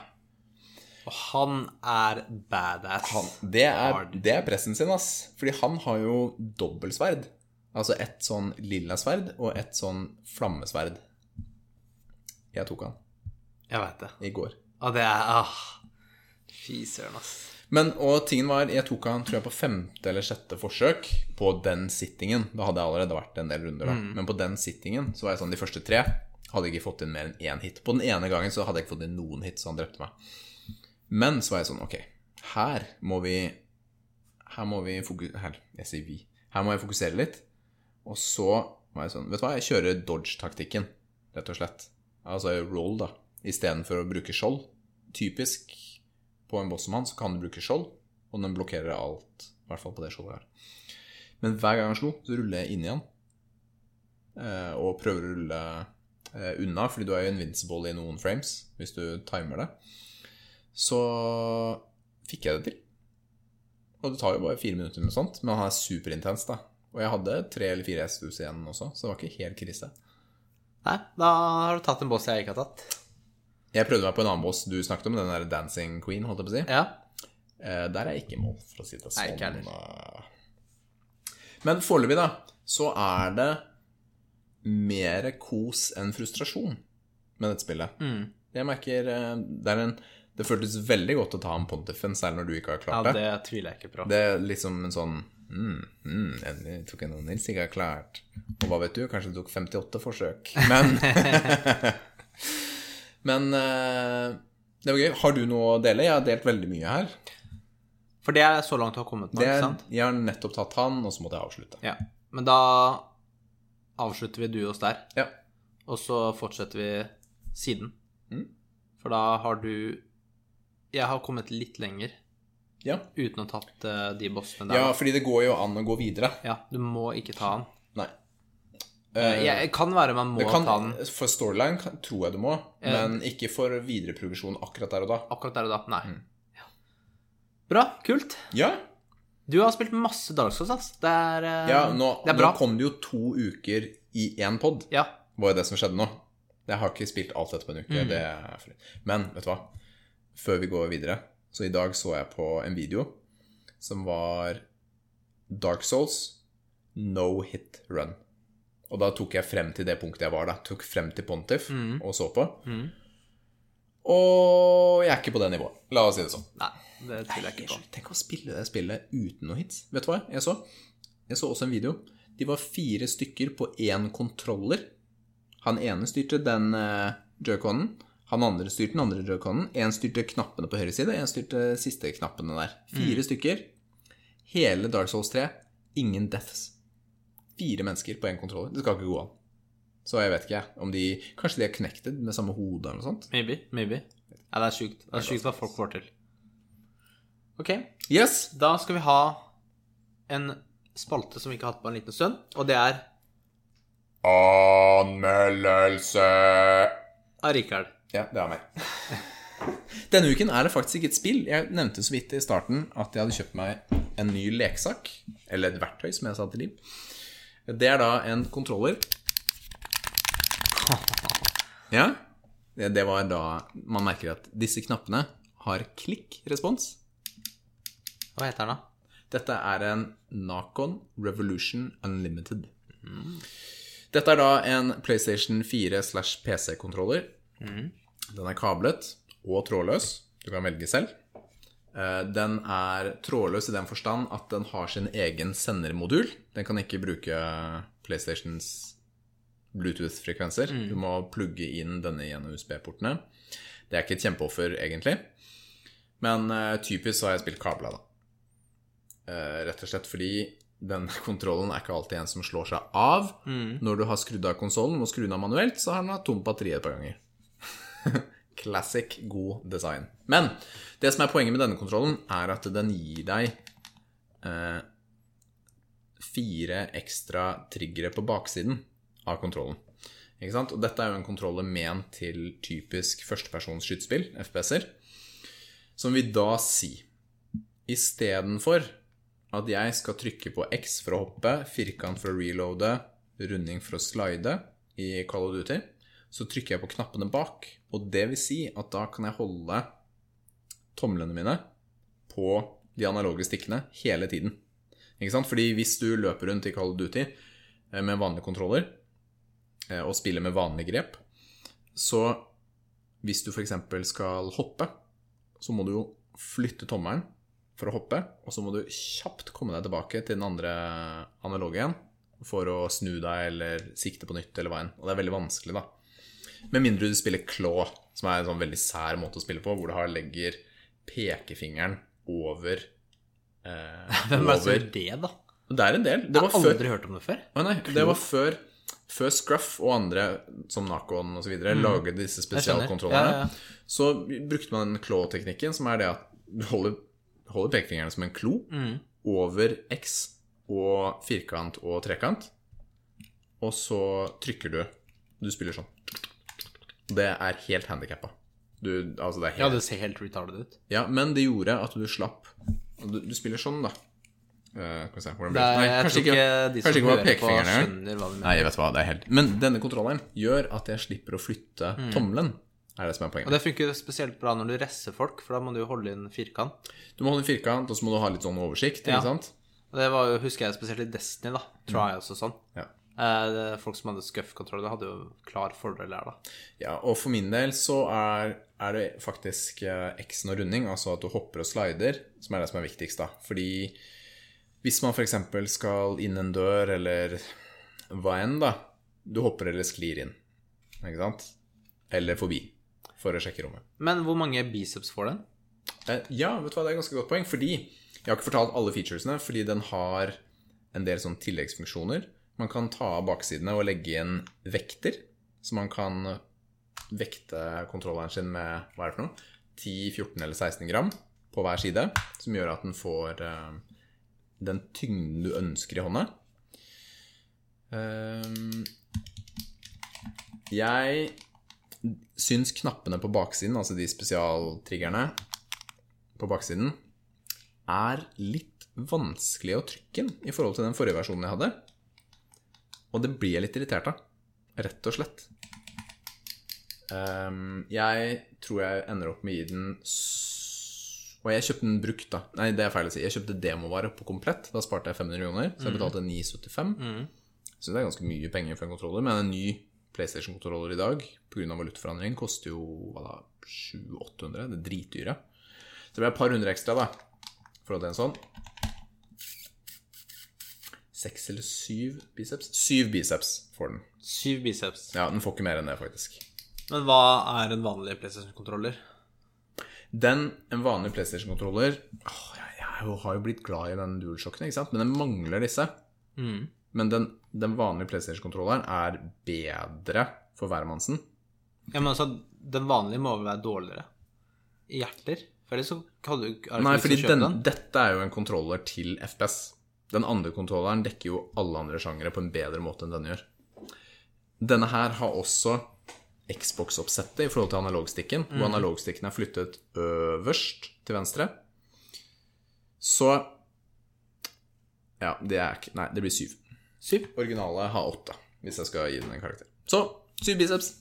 Og han er badass. Han, det, er, det er pressen sin, ass. Fordi han har jo dobbeltsverd. Altså et sånn lilla sverd og et sånn flammesverd. Jeg tok han Jeg veit det. i går. Og det er ah. Fy søren, ass. Men, og tingen var, jeg tok han tror jeg på femte eller sjette forsøk på den sittingen. Da hadde jeg allerede vært en del runder, da. Men på den sittingen så var jeg sånn de første tre hadde jeg ikke fått inn mer enn én hit. På den ene gangen så hadde jeg ikke fått inn noen hit, så han drepte meg. Men så var jeg sånn, ok, her må vi Her må vi fokusere Her, jeg sier vi. Her må jeg fokusere litt. Og så var jeg sånn Vet du hva, jeg kjører dodge-taktikken, rett og slett. Altså roll, da. Istedenfor å bruke skjold. Typisk på en boss som han, så kan du bruke skjold, og den blokkerer alt. I hvert fall på det skjoldet her. Men hver gang han slo, så ruller jeg inn i han. Eh, og prøver å rulle eh, unna, fordi du er jo invincible i noen frames hvis du timer det. Så fikk jeg det til. Og det tar jo bare fire minutter, eller noe sånt, men han er superintens, da. Og jeg hadde tre eller fire hesthus igjen også, så det var ikke helt krise. Nei, da har du tatt en boss jeg ikke har tatt. Jeg prøvde meg på en annen boss du snakket om, den der Dancing Queen, holdt jeg på å si. Ja. Eh, der er jeg ikke i mål, for å si det sånn. Nei, sånn. ikke heller. Eh, Men foreløpig, da, så er det mer kos enn frustrasjon med dette spillet. Mm. Jeg merker eh, det, er en, det føltes veldig godt å ta en Pontiffen, særlig når du ikke har klart det. Ja, det tviler jeg ikke på. Det er liksom en sånn mm, mm, Endelig tok jeg noe Nils ikke har klart. Og hva vet du, kanskje det tok 58 forsøk. Men *laughs* Men eh, det var gøy. Har du noe å dele? Jeg har delt veldig mye her. For det er så langt du har kommet nå, ikke sant? jeg har nettopp tatt han, og så måtte jeg avslutte. Ja. Men da avslutter vi du oss der, Ja. og så fortsetter vi siden. Mm. For da har du Jeg har kommet litt lenger Ja. uten å ha tatt uh, de bossene der. ja, fordi det går jo an å gå videre. Ja, du må ikke ta han. Nei. Eh, jeg, kan være man må kan, ta den for storyline kan, tror jeg du må, men ikke for videre progresjon akkurat der og da. akkurat der og da. Nei. Mm. Ja. Bra. Kult. Ja. Du har spilt masse Dark Souls, ass. Det er, Ja, nå, det er nå kom det jo to uker i én pod. Ja. var jo det som skjedde nå. Jeg har ikke spilt alt dette på en uke. Mm. Det. Men vet du hva? Før vi går videre Så i dag så jeg på en video som var Dark Souls no hit run. Og da tok jeg frem til det punktet jeg var da. Tok frem til Pontiff Mm. og så på. Og jeg er ikke på det nivået. La oss si det sånn. Nei, det tviler jeg ikke på. Tenk å spille det spillet uten noe hits. Vet du hva jeg så? Jeg så også en video. De var fire stykker på én kontroller. Han ene styrte den uh, joyconen. Han andre styrte den andre joyconen. Én styrte knappene på høyre side, én styrte siste knappene der. Fire stykker. Hele Dark Souls 3. Ingen deaths. Fire mennesker på én kontroller. Det skal ikke gå an. Så jeg vet ikke. Om de Kanskje de er connected med samme hode eller noe sånt. Maybe. Maybe. Ja, det er sjukt. Det er sjukt hva folk får til. Ok, Yes! da skal vi ha en spalte som vi ikke har hatt på en liten stund, og det er Anmeldelse. av Rikard. Ja, det er meg. *laughs* Denne uken er det faktisk ikke et spill. Jeg nevnte så vidt i starten at jeg hadde kjøpt meg en ny leksak. Eller et verktøy, som jeg sa til Liv. Det er da en kontroller. *laughs* Ja. Det det var da man merker at disse knappene har klikk-respons. Hva heter den, da? Dette er en Nacon Revolution Unlimited. Dette er da en PlayStation 4 slash PC-kontroller. Den er kablet og trådløs. Du kan velge selv. Eh, Den er trådløs i den forstand at den har sin egen sendermodul. Den kan ikke bruke PlayStations Bluetooth-frekvenser. Du må plugge inn denne gjennom USB-portene. Det er ikke et kjempeoffer, egentlig. Men eh, typisk så har jeg spilt kabla, da. Eh, rett og slett fordi den *laughs* kontrollen er ikke alltid en som slår seg av. Når du har skrudd av konsollen og skrudd av manuelt, så har den hatt tomt batteri et par ganger. *laughs* Classic god design. Men det som er poenget med denne kontrollen, er at den gir deg eh, fire ekstra triggere på baksiden av kontrollen. Ikke sant? Og dette er jo en kontroller ment til typisk førstepersons skytespill, FPS-er, som vil da si Istedenfor at jeg skal trykke på X for å hoppe, firkant for å reloade, runding for å slide i Call of Duty, så trykker jeg på knappene bak. Og det vil si at da kan jeg holde tomlene mine på de analoge stikkene hele tiden. Ikke sant? Fordi hvis du løper rundt i Call of Duty eh, med vanlige kontroller eh, og spiller med vanlige grep, så hvis du f.eks. skal hoppe, så må du jo flytte tommelen for å hoppe, og så må du kjapt komme deg tilbake til den andre analoge igjen for å snu deg eller sikte på nytt eller enn. Og det er veldig vanskelig, da. Med mindre du spiller claw, som er en sånn veldig sær måte å spille på, hvor du har legger pekefingeren over eh, *laughs* Hvem er det som gjør det, da? Det er en del. Det Jeg har har før aldri hørt om det før. Å nei, det var før, før Scruff og andre, som Nacon osv., mm. laget disse spesialkontrollene. Ja, ja, ja. Så brukte man den claw-teknikken, som er det at du holder, holder pekefingeren som en klo Mm. over X og firkant og trekant, og så trykker du Du spiller sånn. Det er helt handikappa. Altså det er Ja, det ser helt retarded ut. ja, men det gjorde at du slapp Du, du spiller sånn, da. Vi se Det blir er, Nei, kanskje ikke de kanskje ikke på, pekefingeren Nei, jeg vet hva, det er helt Men denne kontrolleren gjør at jeg slipper å flytte tommelen. Er det som er Og det funker spesielt bra når du resser folk, for da må du jo holde inn firkant. Du må holde inn firkant, og så må du ha litt sånn oversikt. Ja. Ikke sant? Og det var jo, husker jeg spesielt i Destiny, da. Trials og sånn. Ja. Eh, folk som hadde scuff-kontroll, det hadde jo klar fordel her, da. ja. Og for min del så er, er det faktisk eh, X-en og runding, altså at du hopper og slider, som er det som er viktigst, da. Fordi hvis man f.eks. skal inn en dør, eller hva enn, da Du hopper eller sklir inn, ikke sant? Eller forbi, for å sjekke rommet. Men hvor mange biceps får den? Eh, Ja, vet du hva, det er et ganske godt poeng, fordi jeg har ikke fortalt alle featuresene, fordi den har en del sånn tilleggsfunksjoner. Man kan ta av baksidene og legge inn vekter, så man kan vekte kontrolleren sin med hva er det for noe? 10, 14 eller 16 gram på hver side, som gjør at den får eh, den tyngden du ønsker i hånda. Ehm, jeg syns knappene på baksiden, altså de spesialtriggerne på baksiden, er litt vanskelig å trykke inn i forhold til den forrige versjonen jeg hadde. Og det blir jeg litt irritert av. Rett og slett. Um, jeg tror jeg ender opp med å gi den Og jeg kjøpte den brukt, da. Nei, det er feil å si. Jeg kjøpte demovare på komplett. Da sparte jeg 500 kroner, så jeg betalte 975. Mm. Så det er ganske mye penger for en kontroller. Men en ny PlayStation-kontroller i dag, pga. valutaforandring, koster jo hva da, 700-800. Det er dritdyre. Så det blir et par hundre ekstra, da, for å ha en sånn. Seks eller syv biceps? Syv biceps får den. Syv biceps. Ja, den får ikke mer enn det, faktisk. Men hva er en vanlig PlayStation-kontroller? Den, en vanlig PlayStation-kontroller Jeg, jeg har jo blitt glad i den DualShocken, ikke sant? men den mangler disse. Mm. Men den, den vanlige PlayStation-kontrolleren er bedre for hvermannsen. Ja, men altså, den vanlige må vel være dårligere? I hjerter? For ellers så hadde du ikke Nei, fordi den, den. dette er jo en kontroller til FPS. Den andre kontrolleren dekker jo alle andre sjangere på en bedre måte enn denne gjør. Denne her har også Xbox-oppsettet i forhold til analogstikken, Mm. hvor analogstikken er flyttet øverst til venstre. Så Ja, det er ikke Nei, det blir syv. Syv? Originale har åtte, hvis jeg skal gi den en karakter. Så syv biceps.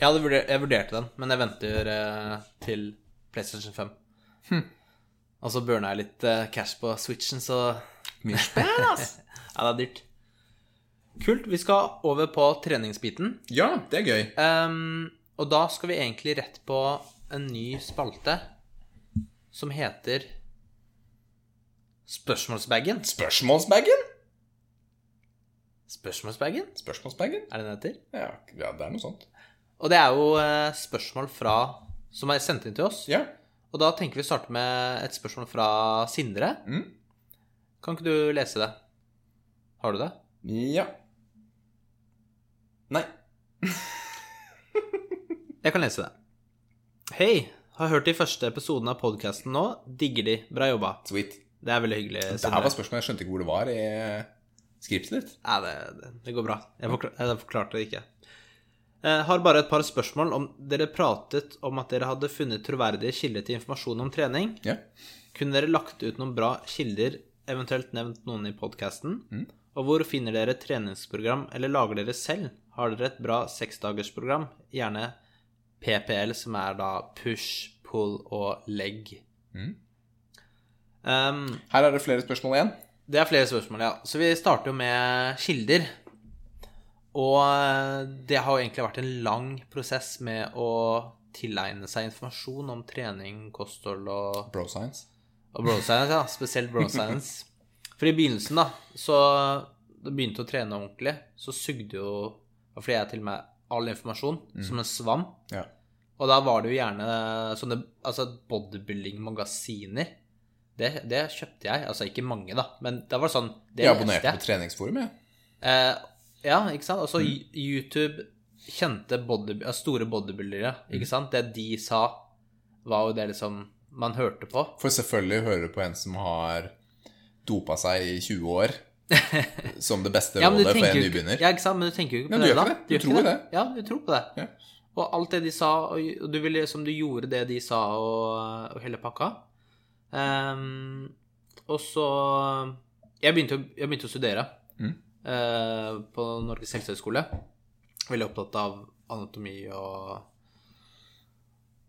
Jeg, vurdert, jeg vurderte den, men jeg venter eh, til PlayStation 5. Hm. Og så burna jeg litt eh, cash på Switchen, så Mye spenn, ass! *laughs* Ja, det er dyrt. Kult. Vi skal over på treningsbiten. Ja, det er gøy. Um, og da skal vi egentlig rett på en ny spalte som heter Spørsmålsbagen. Spørsmålsbagen? Spørsmålsbagen? Spørsmålsbagen? Er det den heter? Ja, ja, det er noe sånt. Og det er jo eh, spørsmål fra som er sendt inn til oss. Ja. Og da tenker vi å starte med et spørsmål fra Sindre. Mm. Kan ikke du lese det? Har du det? Ja. Nei. *laughs* Jeg kan lese det. Hei. Har hørt de første episodene av podkasten nå. Digger de. Bra jobba. Sweet. Det er veldig hyggelig. Det her var spørsmålet. Jeg skjønte ikke hvor det var i skriptet ditt. Nei, det, det, det går bra. Jeg, forklar, jeg forklarte det ikke. Jeg har bare et par spørsmål. Om dere pratet om at dere hadde funnet troverdige kilder til informasjon om trening. Ja. Kunne dere lagt ut noen bra kilder, eventuelt nevnt noen i podkasten? Og hvor finner dere treningsprogram, eller lager dere selv? Har dere et bra seksdagersprogram? Gjerne PPL, som er da push, pull og leg. Um, Her er det flere spørsmål igjen. det er flere spørsmål, ja. Så vi starter jo med kilder. Og eh, det har jo egentlig vært en lang prosess med å tilegne seg informasjon om trening, kosthold og, Bro science. Og bro science, ja. Spesielt bro *laughs* science. For i begynnelsen, da, så da begynte å trene ordentlig, så sugde jo Fordi jeg til og med all informasjon som en svam. Ja. Og da var det jo gjerne sånne altså bodybuilding-magasiner. Det, det kjøpte jeg. Altså ikke mange, da, men det var sånn det Jeg abonnerte på treningsforum, jeg. Eh, ja, ikke sant? Altså YouTube kjente body, store bodybuildere, ikke sant? Det de sa, var jo det liksom man hørte på. For selvfølgelig hører du på en som har dopa seg i 20 år, *laughs* som det beste Ja, du rådet for en nybegynner. ja, ikke sant? Men du tenker jo ikke på Men du det, det. Du gjør tror jo det. Ja, du tror på det. Ja. Og alt det de sa, og du ville som du gjorde det de sa, og, og hele pakka. Um, og så Jeg begynte, jeg begynte å studere Mm. uh, på Norges helsehøgskole. Veldig opptatt av anatomi og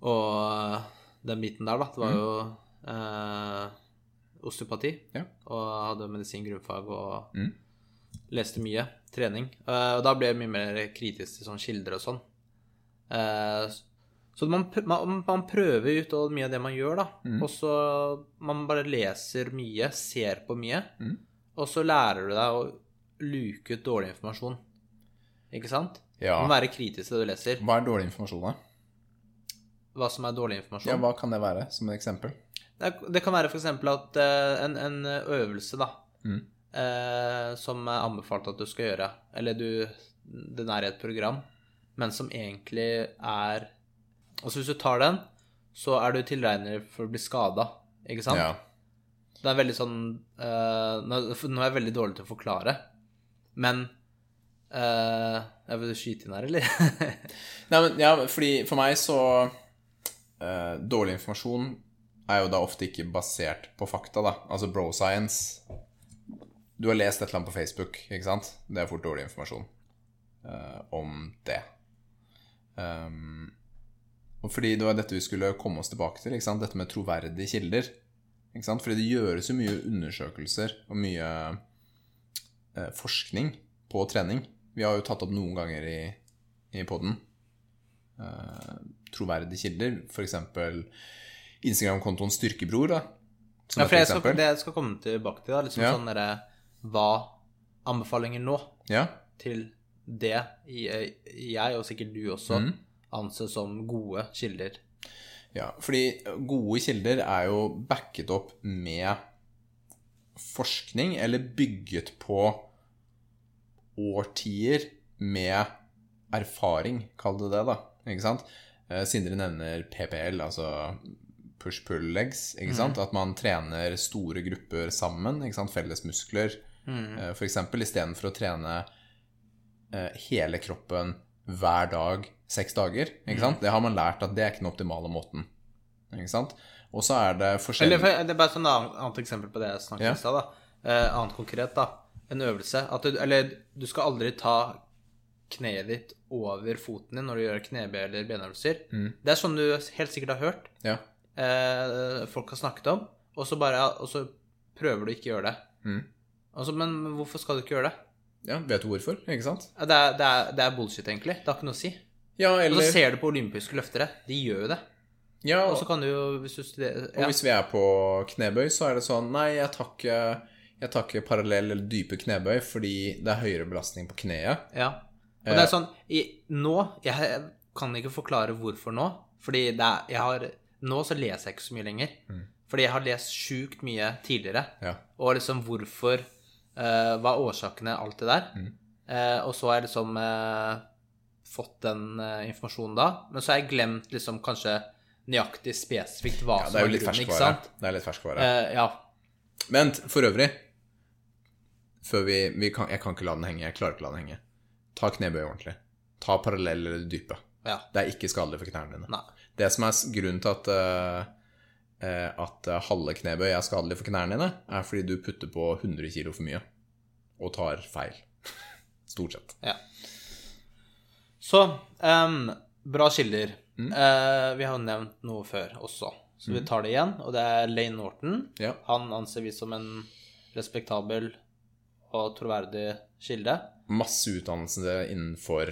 Og den biten der, da. Det var jo eh, osteopati. Mm. Ja. Og hadde medisin grunnfag og Mm. leste mye. Trening. Eh, og da ble jeg mye mer kritisk til sånn kilder og sånn. Eh, så man, man, man prøver ut og mye av det man gjør, da. Mm. Og så man bare leser mye, ser på mye. Mm. Og så lærer du deg å luke ut dårlig informasjon. Ikke sant? Ja. Du må være kritisk til det du leser. Hva er dårlig informasjon, da? Hva som er dårlig informasjon. Ja, hva kan det være, som et eksempel? Det, det kan være f.eks. at eh, en, en øvelse, da, Mm. eh, som er anbefalt at du skal gjøre, eller du Den er i et program, men som egentlig er Altså hvis du tar den, så er du tilregner for å bli skada, ikke sant? Ja. Det er veldig sånn eh, nå, nå er jeg veldig dårlig til å forklare, men Uh, Jeg vil du skyte inn her, eller? *laughs* Nei, men ja, fordi for meg så eh, Dårlig informasjon er jo da ofte ikke basert på fakta, da. Altså bro science Du har lest et eller annet på Facebook, ikke sant? Det er fort dårlig informasjon eh, om det. Um, og fordi det var dette vi skulle komme oss tilbake til, ikke sant? dette med troverdige kilder. Ikke sant? Fordi det gjøres jo mye undersøkelser og mye eh, forskning på trening. Vi har jo tatt opp noen ganger i, i poden eh, troverdige kilder, f.eks. Instagram-kontoen Styrkebror. da Ja, for jeg skal, det jeg skal komme tilbake til, da. Liksom Ja. sånn derre Hva anbefalinger nå Ja, til det jeg, jeg, og sikkert du også, Mm. anser som gode kilder? Ja, fordi gode kilder er jo backet opp med forskning, eller bygget på årtier med erfaring, kall det det, da. Ikke sant? Eh, Sindre nevner PPL, altså push-pull legs, ikke sant? At man trener store grupper sammen, ikke sant? Felles muskler, Mm. for eksempel, istedenfor å trene eh, hele kroppen hver dag seks dager. Ikke sant? Det har man lært at det er ikke den optimale måten. Ikke sant? Og så er det forskjellig Eller Det er bare et annet, eksempel på det jeg snakket om Ja. i stad. Eh, annet konkret, da. En øvelse. At du, eller du skal aldri ta kneet ditt over foten din når du gjør knebøy eller benøvelser. Mm. Det er sånn du helt sikkert har hørt. Ja. eh, folk har snakket om, og så bare Og så prøver du ikke å gjøre det. Mm. Altså, men hvorfor skal du ikke gjøre det? ja, vet du hvorfor? Ikke sant? Det er, det, er, det er bullshit, egentlig. Det har ikke noe å si. Ja, Og så ser du på olympiske løftere. De gjør jo det. ja, Og så kan du jo, hvis du studerer Og hvis vi er på knebøy, så er det sånn Nei, jeg tar ikke, jeg tar ikke parallell eller dype knebøy fordi det er høyere belastning på kneet. Ja. Og det er sånn i, Nå Jeg kan ikke forklare hvorfor nå. Fordi det er, jeg har Nå så leser jeg ikke så mye lenger. Fordi jeg har lest sjukt mye tidligere. Ja. Og liksom hvorfor uh, Hva er årsakene, alt det der. Eh, og så har jeg liksom uh, fått den informasjonen da. Men så har jeg glemt liksom kanskje nøyaktig spesifikt hva ja, som det er grunnen, ikke sant? Det er litt ferskvare. Uh, ja. Men for øvrig Før vi, vi kan, Jeg kan ikke la den henge. Jeg klarer ikke å la den henge. Ta knebøy ordentlig. Ta parallell eller dype. ja. Det er ikke skadelig for knærne dine. Nei. Det som er grunnen til at eh, eh, at eh, halve knebøy er skadelig for knærne dine, er fordi du putter på 100 kg for mye og tar feil. *laughs* Stort sett. Ja. Så um, bra kilder. Mm. Uh, vi har jo nevnt noe før også, så vi tar det igjen. Og det er Lane Norton. Ja. Han anser vi som en respektabel og troverdig kilde. Masse utdannelse innenfor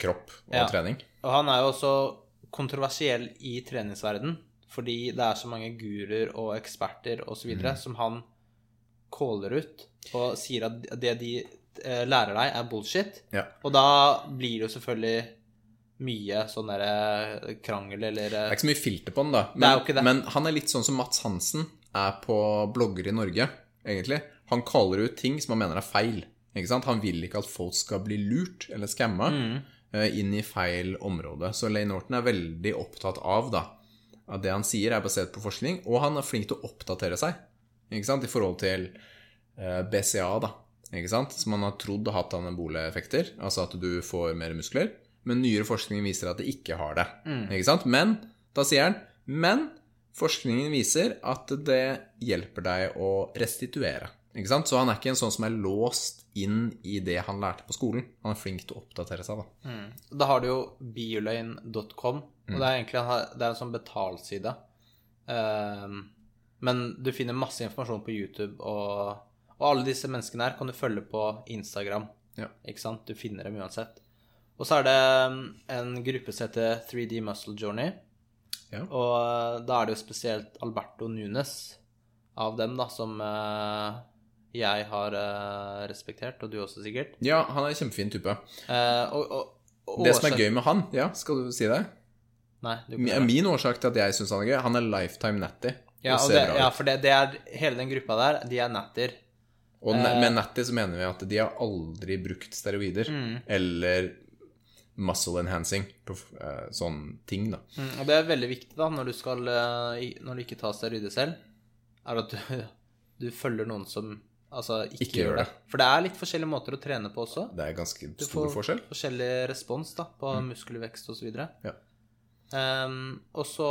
kropp og Ja. trening. Og han er jo også kontroversiell i treningsverden fordi det er så mange guruer og eksperter osv. Mm. som han caller ut og sier at det de eh, lærer deg, er bullshit. Ja. Og da blir det jo selvfølgelig mye sånn derre krangel eller Det er ikke så mye filter på den, da. Det. men han er litt sånn som Mats Hansen er på blogger i Norge, egentlig. Han kaller ut ting som han mener er feil. Ikke sant? Han vil ikke at folk skal bli lurt eller skamma Mm. eh, inn i feil område. Så Lane Norton er veldig opptatt av da, at det han sier, er basert på forskning, og han er flink til å oppdatere seg ikke sant? i forhold til eh, BCA, da. Ikke sant? Som han har trodd har hatt anabole effekter, altså at du får mer muskler. Men nyere forskning viser at det ikke har det. Ikke sant? Men da sier han Men forskningen viser at det hjelper deg å restituere. Ikke sant? Så han er ikke en sånn som er låst inn i det han lærte på skolen. Han er flink til å oppdatere seg, da. Da har du jo bioløgn.com, og det er egentlig en, det er en sånn betalside. Um, men du finner masse informasjon på YouTube, og, og alle disse menneskene her kan du følge på Instagram. Ja. Ikke sant? Du finner dem uansett. Og så er det um, en gruppe som heter 3D Muscle Journey. Ja. Og uh, da er det jo spesielt Alberto Nunes av dem, da, som uh, jeg har uh, respektert, og du også sikkert. Ja, han er en kjempefin type. Uh, og, og, og Det som er gøy med han, ja, skal du si det? Nei, du kan Min, min årsak til at jeg syns han er gøy, han er lifetime natty. Ja, det, ja, for det, det er hele den gruppa der, de er natter. Og Eh. med natty så mener vi at de har aldri brukt steroider Mm. eller muscle enhancing, prof- eh, sånn ting, da. Mm, og det er veldig viktig da, når du skal Når du ikke tar steroider selv, er at du, *laughs* du følger noen som altså ikke, Ikke gjør det. det. For det er litt forskjellige måter å trene på også. Det er ganske stor Du får forskjell. forskjellig respons da, på muskelvekst osv. Ja. Um, og så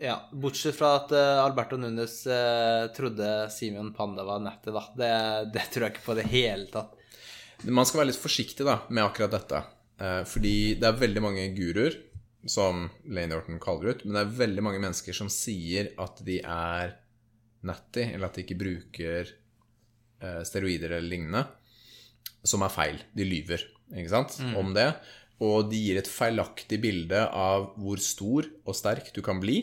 Ja, bortsett fra at uh, Alberto Nunes uh, trodde Simeon Panda var nettet, da. Det, det tror jeg ikke på i det hele tatt. Man skal være litt forsiktig da, med akkurat dette. Uh, fordi det er veldig mange guruer, som Lane Orton kaller ut, men det er veldig mange mennesker som sier at de er natty, eller at de ikke bruker steroider eller lignende, som er feil. De lyver, ikke sant, om det. Og de gir et feilaktig bilde av hvor stor og sterk du kan bli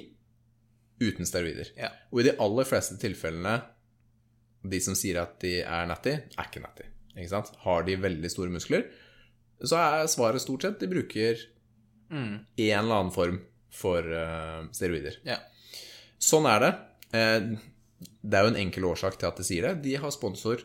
uten steroider. Ja. Og i de aller fleste tilfellene, de som sier at de er natty, er ikke natty. Ikke sant? Har de veldig store muskler, så er svaret stort sett de bruker en eller annen form for uh, steroider. Ja. Sånn er det. Eh, det er jo en enkel årsak til at de sier det. De har sponsor,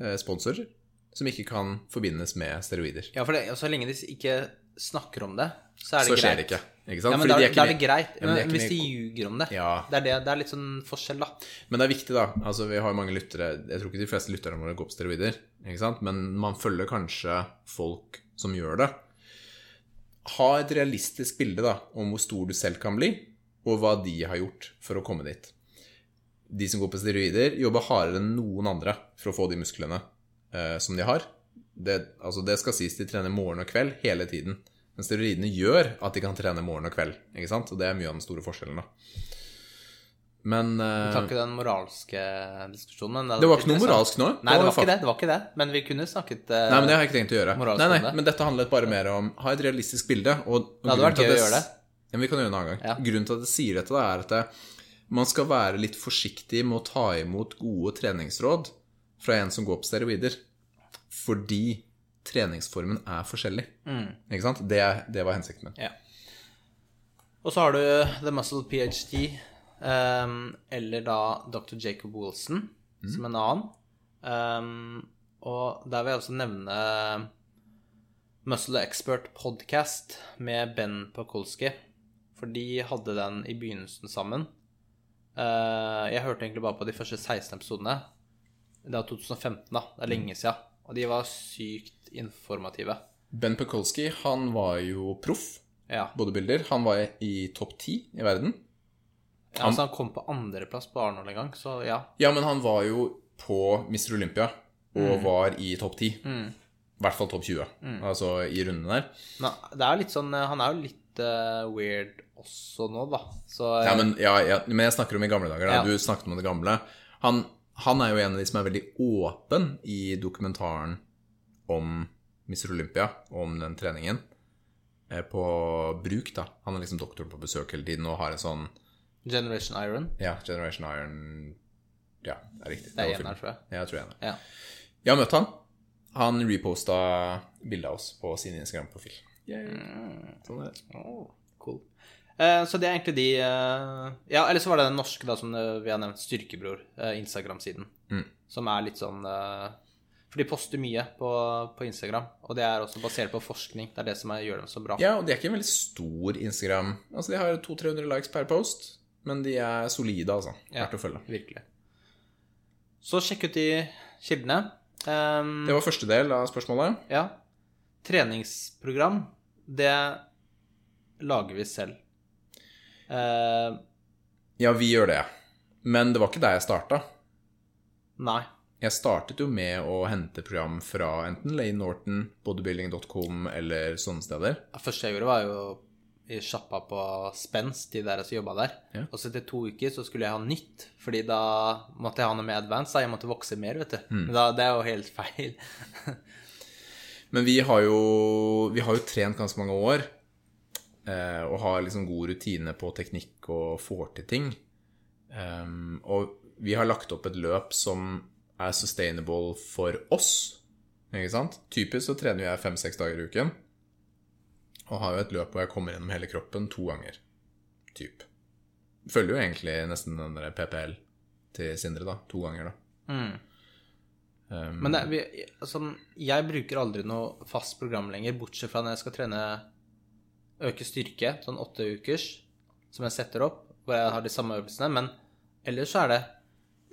eh, sponsorer som ikke kan forbindes med steroider. Ja, for det, så lenge de ikke snakker om det, så er det Så greit. skjer det ikke. ikke sant? Ja, men Fordi da, de er- er det greit. Men de men ikke hvis de ljuger om det, Ja. det, er det, det er litt sånn forskjell, da. Men det er viktig, da. Altså, vi har mange lyttere Jeg tror ikke de fleste lytterne våre går på steroider, ikke sant? men man følger kanskje folk som gjør det. Ha et realistisk bilde da, om hvor stor du selv kan bli, og hva de har gjort for å komme dit. De som går på steroider, jobber hardere enn noen andre for å få de musklene eh, som de har. Det, altså, det skal sies de trener morgen og kveld hele tiden. Men steroidene gjør at de kan trene morgen og kveld. ikke sant? Og det er mye av den store forskjellen. da. Men eh, tar ikke den moralske diskusjonen. Men det var ikke noe moralsk nå. Nei, det var ikke det. det var ikke det. Men vi kunne snakket eh, Nei, men det har jeg ikke tenkt å gjøre. Nei, nei, men dette handlet bare mer om ha et realistisk bilde. Og, og Det hadde vært gøy å gjøre det. Ja, men vi kan gjøre det en annen gang. Ja. Grunnen til at jeg sier dette, da, er at det, man skal være litt forsiktig med å ta imot gode treningsråd fra en som går på steroider. Fordi treningsformen er forskjellig. Mm. Ikke sant? Det, det var hensikten min. Ja. Og så har du The Muscle PhD, um, eller da Dr. Jacob Wilson, som en annen. Um, og der vil jeg også nevne Muscle Expert Podcast med Ben Pakulski. For de hadde den i begynnelsen sammen. Eh, jeg hørte egentlig bare på de første 16 episodene. Det er 2015, da. Det er lenge siden. Og de var sykt informative. Ben Pekolsky, han var jo proff Ja. bodybuilder. Han var i topp ti i verden. Ja, altså han kom på andreplass på Arnold en gang, så ja. Ja, men han var jo på Mr. Olympia og var i topp 10. I hvert fall topp 20, altså i runden der. Nå, det er litt sånn Han er jo litt uh, weird også nå, da. Så Ja, men, ja, ja, men jeg snakker om i gamle dager. Da. Du snakket om det gamle. Han, han er jo en av de som er veldig åpen i dokumentaren om Mr. Olympia, om den treningen, eh, på bruk, da. Han er liksom doktoren på besøk hele tiden og har en sånn Generation Iron. Ja, Generation Iron Ja, det er riktig. Det er var en her, tror jeg. Ja, jeg tror jeg er. Ja. Jeg har møtt han. Han reposta bilde av oss på sin Instagram-profil. Sånn er det. Oh, cool. Eh, så det er egentlig de eh, Ja, eller så var det den norske, da, som eh, vi har nevnt, Styrkebror, Instagram-siden. Mm. Som er litt sånn For de poster mye på, på Instagram, og det er også basert på forskning. Det er det som er, gjør dem så bra. Ja, og de er ikke en veldig stor Instagram. Altså, De har 200-300 likes per post, men de er solide, altså. Ja. Å følge. Virkelig. Så sjekk ut de kildene. Um, Det var første del av spørsmålet. Ja. Treningsprogram, det lager vi selv. Eh, Ja, vi gjør det. Men det var ikke der jeg starta. nei. Jeg startet jo med å hente program fra enten Lane Norton, bodybuilding.com eller sånne steder. Det første jeg gjorde, var jo i sjappa på Spence, de der som jobba der. Ja. Og så etter to uker så skulle jeg ha nytt, fordi da måtte jeg ha noe med advance. Da. Jeg måtte vokse mer, vet du. Mm. Men da, det er jo helt feil. *laughs* Men vi har jo, vi har jo trent ganske mange år. Eh, Og har liksom god rutine på teknikk og får til ting. Og vi har lagt opp et løp som er sustainable for oss. Ikke sant? Typisk så trener jeg fem-seks dager i uken. Og har jo et løp hvor jeg kommer gjennom hele kroppen to ganger. Typ. Følger jo egentlig nesten den der PPL til Sindre, da. To ganger, da. Mm. Um, Men det, vi, altså, jeg bruker aldri noe fast program lenger, bortsett fra når jeg skal trene øke styrke, sånn åtte ukers, som jeg setter opp, hvor jeg har de samme øvelsene. Men ellers så er det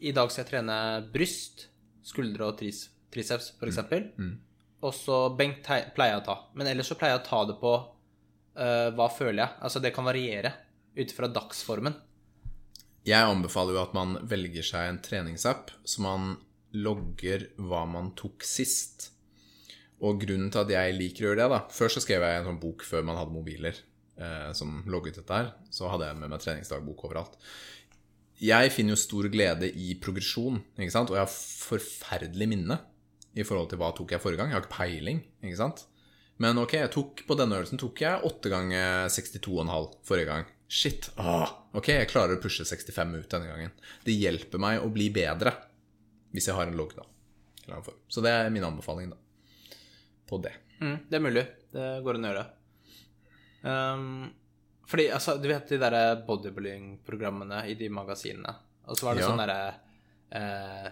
I dag skal jeg trene bryst, skuldre og tris, triceps, f.eks. mm. Og så benk pleier jeg å ta. Men ellers så pleier jeg å ta det på uh, hva føler jeg. Altså det kan variere. ut fra dagsformen. Jeg anbefaler jo at man velger seg en treningsapp så man logger hva man tok sist. Og grunnen til at jeg liker å gjøre det, da Før så skrev jeg en sånn bok før man hadde mobiler eh, som logget dette her. Så hadde jeg med meg treningsdagbok overalt. Jeg finner jo stor glede i progresjon, ikke sant? og jeg har forferdelig minne i forhold til hva tok jeg forrige gang. Jeg har ikke peiling, ikke sant? Men ok, tok, på denne øvelsen tok jeg 8 ganger 62,5 forrige gang. Shit. Ah, ok, jeg klarer å pushe 65 ut denne gangen. Det hjelper meg å bli bedre hvis jeg har en logg, da. Så det er min anbefaling, da. På det. Mm, det er mulig. Det går an å gjøre. Um, fordi, altså, du vet de derre bodybuilding-programmene i de magasinene. Og så var det Ja. sånn derre eh,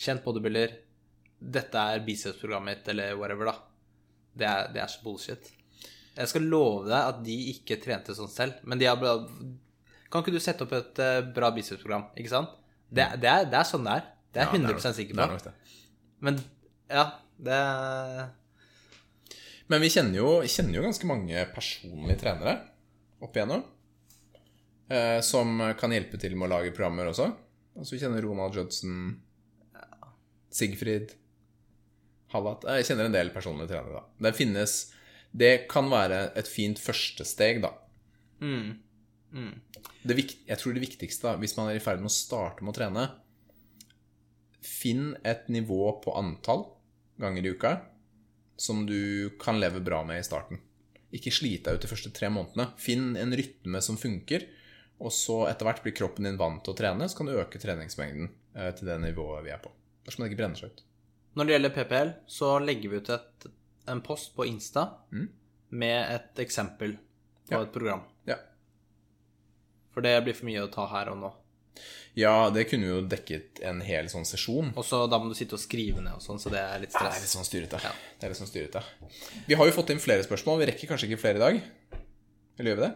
Kjent bodybuilder. Dette er biceps-programmet mitt, eller whatever, da. Det er, det er så bullshit. Jeg skal love deg at de ikke trente sånn selv, men de har Kan ikke du sette opp et eh, bra bicepsprogram, ikke sant? Det, det, er, det er sånn det er. Det er jeg 100 sikker er på. Men ja, det er Men vi kjenner jo, kjenner jo ganske mange personlige trenere opp igjennom. Eh, som kan hjelpe til med å lage programmer også. Altså, vi kjenner Ronald Judson, Sigfrid, Hallat Jeg kjenner en del personlige trenere, da. Det finnes Det kan være et fint første steg, da. mm, mm. Det, vik- jeg tror det viktigste, da, hvis man er i ferd med å starte med å trene Finn et nivå på antall ganger i uka som du kan leve bra med i starten. Ikke slit deg ut de første tre månedene. Finn en rytme som funker, og så etter hvert blir kroppen din vant til å trene, så kan du øke treningsmengden eh, til det nivået vi er på. Dersom det ikke brenner seg ut. Når det gjelder PPL, så legger vi ut et, en post på Insta Mm. med et eksempel på Ja. et program. Ja. For det blir for mye å ta her og nå. Ja, det kunne jo dekket en hel sånn sesjon. Og så da må du sitte og skrive ned og sånn, så det er litt Det er litt sånn styrete. Ja. Det er litt sånn styrete. Vi har jo fått inn flere spørsmål. Vi rekker kanskje ikke flere i dag. Eller gjør vi det?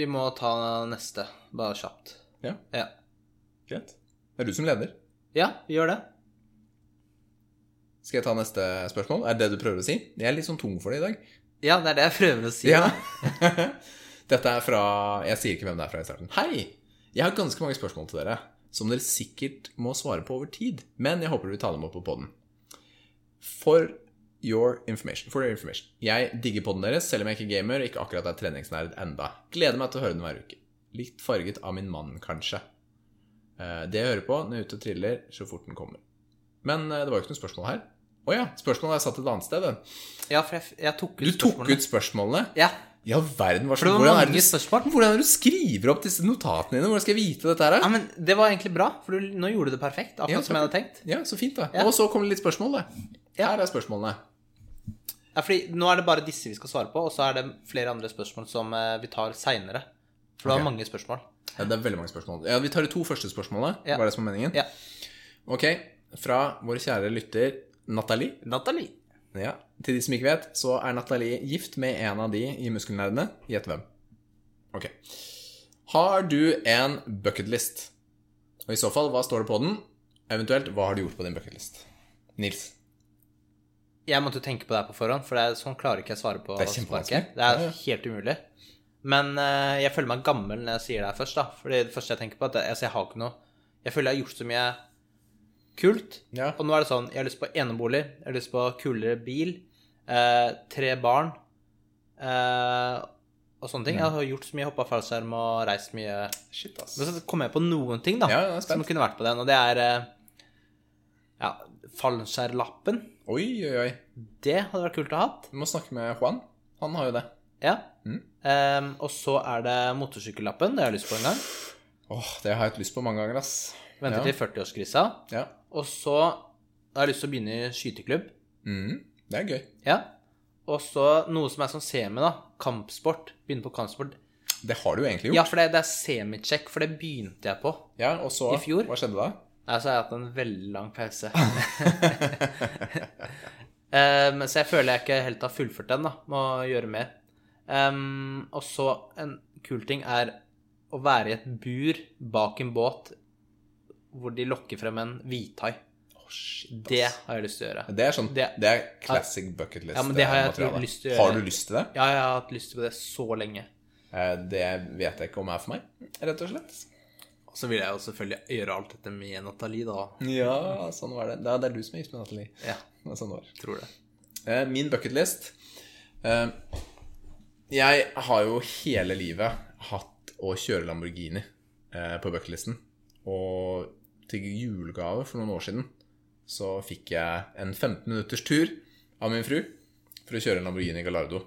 Vi må ta neste, bare kjapt. Ja, Ja. greit. Det er du som leder. ja, vi gjør det. Skal jeg ta neste spørsmål? Er det det du prøver å si? Jeg er litt sånn tung for det i dag. Ja, det er det jeg prøver å si. Ja. *laughs* Dette er fra Jeg sier ikke hvem det er fra i starten. Hei! Jeg har ganske mange spørsmål til dere som dere sikkert må svare på over tid. Men jeg håper dere vil ta dem opp på podden. For your information. For your information. Jeg digger podden deres, selv om jeg ikke er gamer og ikke akkurat er treningsnerd enda. Gleder meg til å høre den hver uke. Litt farget av min mann, kanskje. Eh, Det jeg hører på når jeg er ute og triller, så fort den kommer. Men eh, det var jo ikke noe spørsmål her. Å ja, spørsmålet er satt et annet sted. Ja, for jeg, jeg tok ut Du tok spørsmålene. ut spørsmålene? Ja, All verden, hva hvordan er du- Hvordan er du skriver opp disse notatene dine? Hvordan skal jeg vite dette her? Ja, men det var egentlig bra, for du, nå gjorde du det perfekt. Akkurat Ja, som jeg hadde tenkt. Ja, så fint, da. Ja. Og så kommer det litt spørsmål, da. Ja. Her er spørsmålene. Ja, fordi nå er det bare disse vi skal svare på, og så er det flere andre spørsmål som eh, vi tar seinere. For det var mange spørsmål. Ja, det er veldig mange spørsmål. Ja, Vi tar de to første spørsmålene. Ja. Var det som er meningen? Ja. Ok. Fra vår kjære lytter Nathalie. Nathalie. Ja. Til de som ikke vet, så er Nathalie gift med en av de i Muskelnerdene. Gjett hvem. Ok. Har du en bucketlist? Og i så fall, hva står det på den? Eventuelt, hva har du gjort på din bucketlist? Nils. Jeg måtte tenke på det her på forhånd, for det er, sånn klarer ikke jeg å svare på Det er sparket. Det er helt umulig. Men uh, jeg føler meg gammel når jeg sier det her først, da. Fordi det første jeg tenker på, er at jeg, altså, jeg har ikke noe Jeg føler jeg har gjort så mye kult. Ja. Og nå er det sånn Jeg har lyst på enebolig, jeg har lyst på kulere bil, eh, tre barn eh, og sånne ting. Jeg har gjort så mye, hoppa fallskjerm og reist mye. Shit, ass. Men så kommer jeg på noen ting, da, Ja, som kunne vært på den, og det er eh, Ja, fallskjermlappen. Oi, oi, oi. Det hadde vært kult å ha. Vi må snakke med Juan. Han har jo det. Ja. Mm. Um, og så er det motorsykkellappen. Det har jeg lyst på en gang. Åh, det har jeg hatt lyst på mange ganger, ass. Venter Ja. til 40-årskrisa. Ja. Og så har jeg lyst til å begynne i skyteklubb. Mm, Det er gøy. Ja. Og så noe som er sånn semi, da. Kampsport. Begynne på kampsport. Det har du jo egentlig Ja, for det, det er semitsjekk, for det begynte jeg på. Ja, og så I fjor. Hva skjedde da? Nei, så har jeg hatt en veldig lang pause. *laughs* um, så jeg føler jeg ikke helt har fullført den, da. Må gjøre mer. Um, og så en kul ting er å være i et bur bak en båt hvor de lokker frem en hvithai. Ass. Det har jeg lyst til å gjøre. Det er sånn Det- Det er classic bucket list. Ja, men det har jeg materiale. lyst til å gjøre. Har du lyst til det? Ja, jeg har hatt lyst til det så lenge. Eh, Det vet jeg ikke om er for meg, rett og slett. Og så vil jeg jo selvfølgelig gjøre alt dette med Nathalie, da. Ja, sånn var det. Det er- du som er gift med Nathalie. Ja, Det Sånn var. tror det. Eh, Min bucketlist list. Jeg har jo hele livet hatt å kjøre Lamborghini eh, på bucketlisten. Og til julegave for noen år siden så fikk jeg en 15 minutters tur av min fru for å kjøre en Lamborghini Gallardo.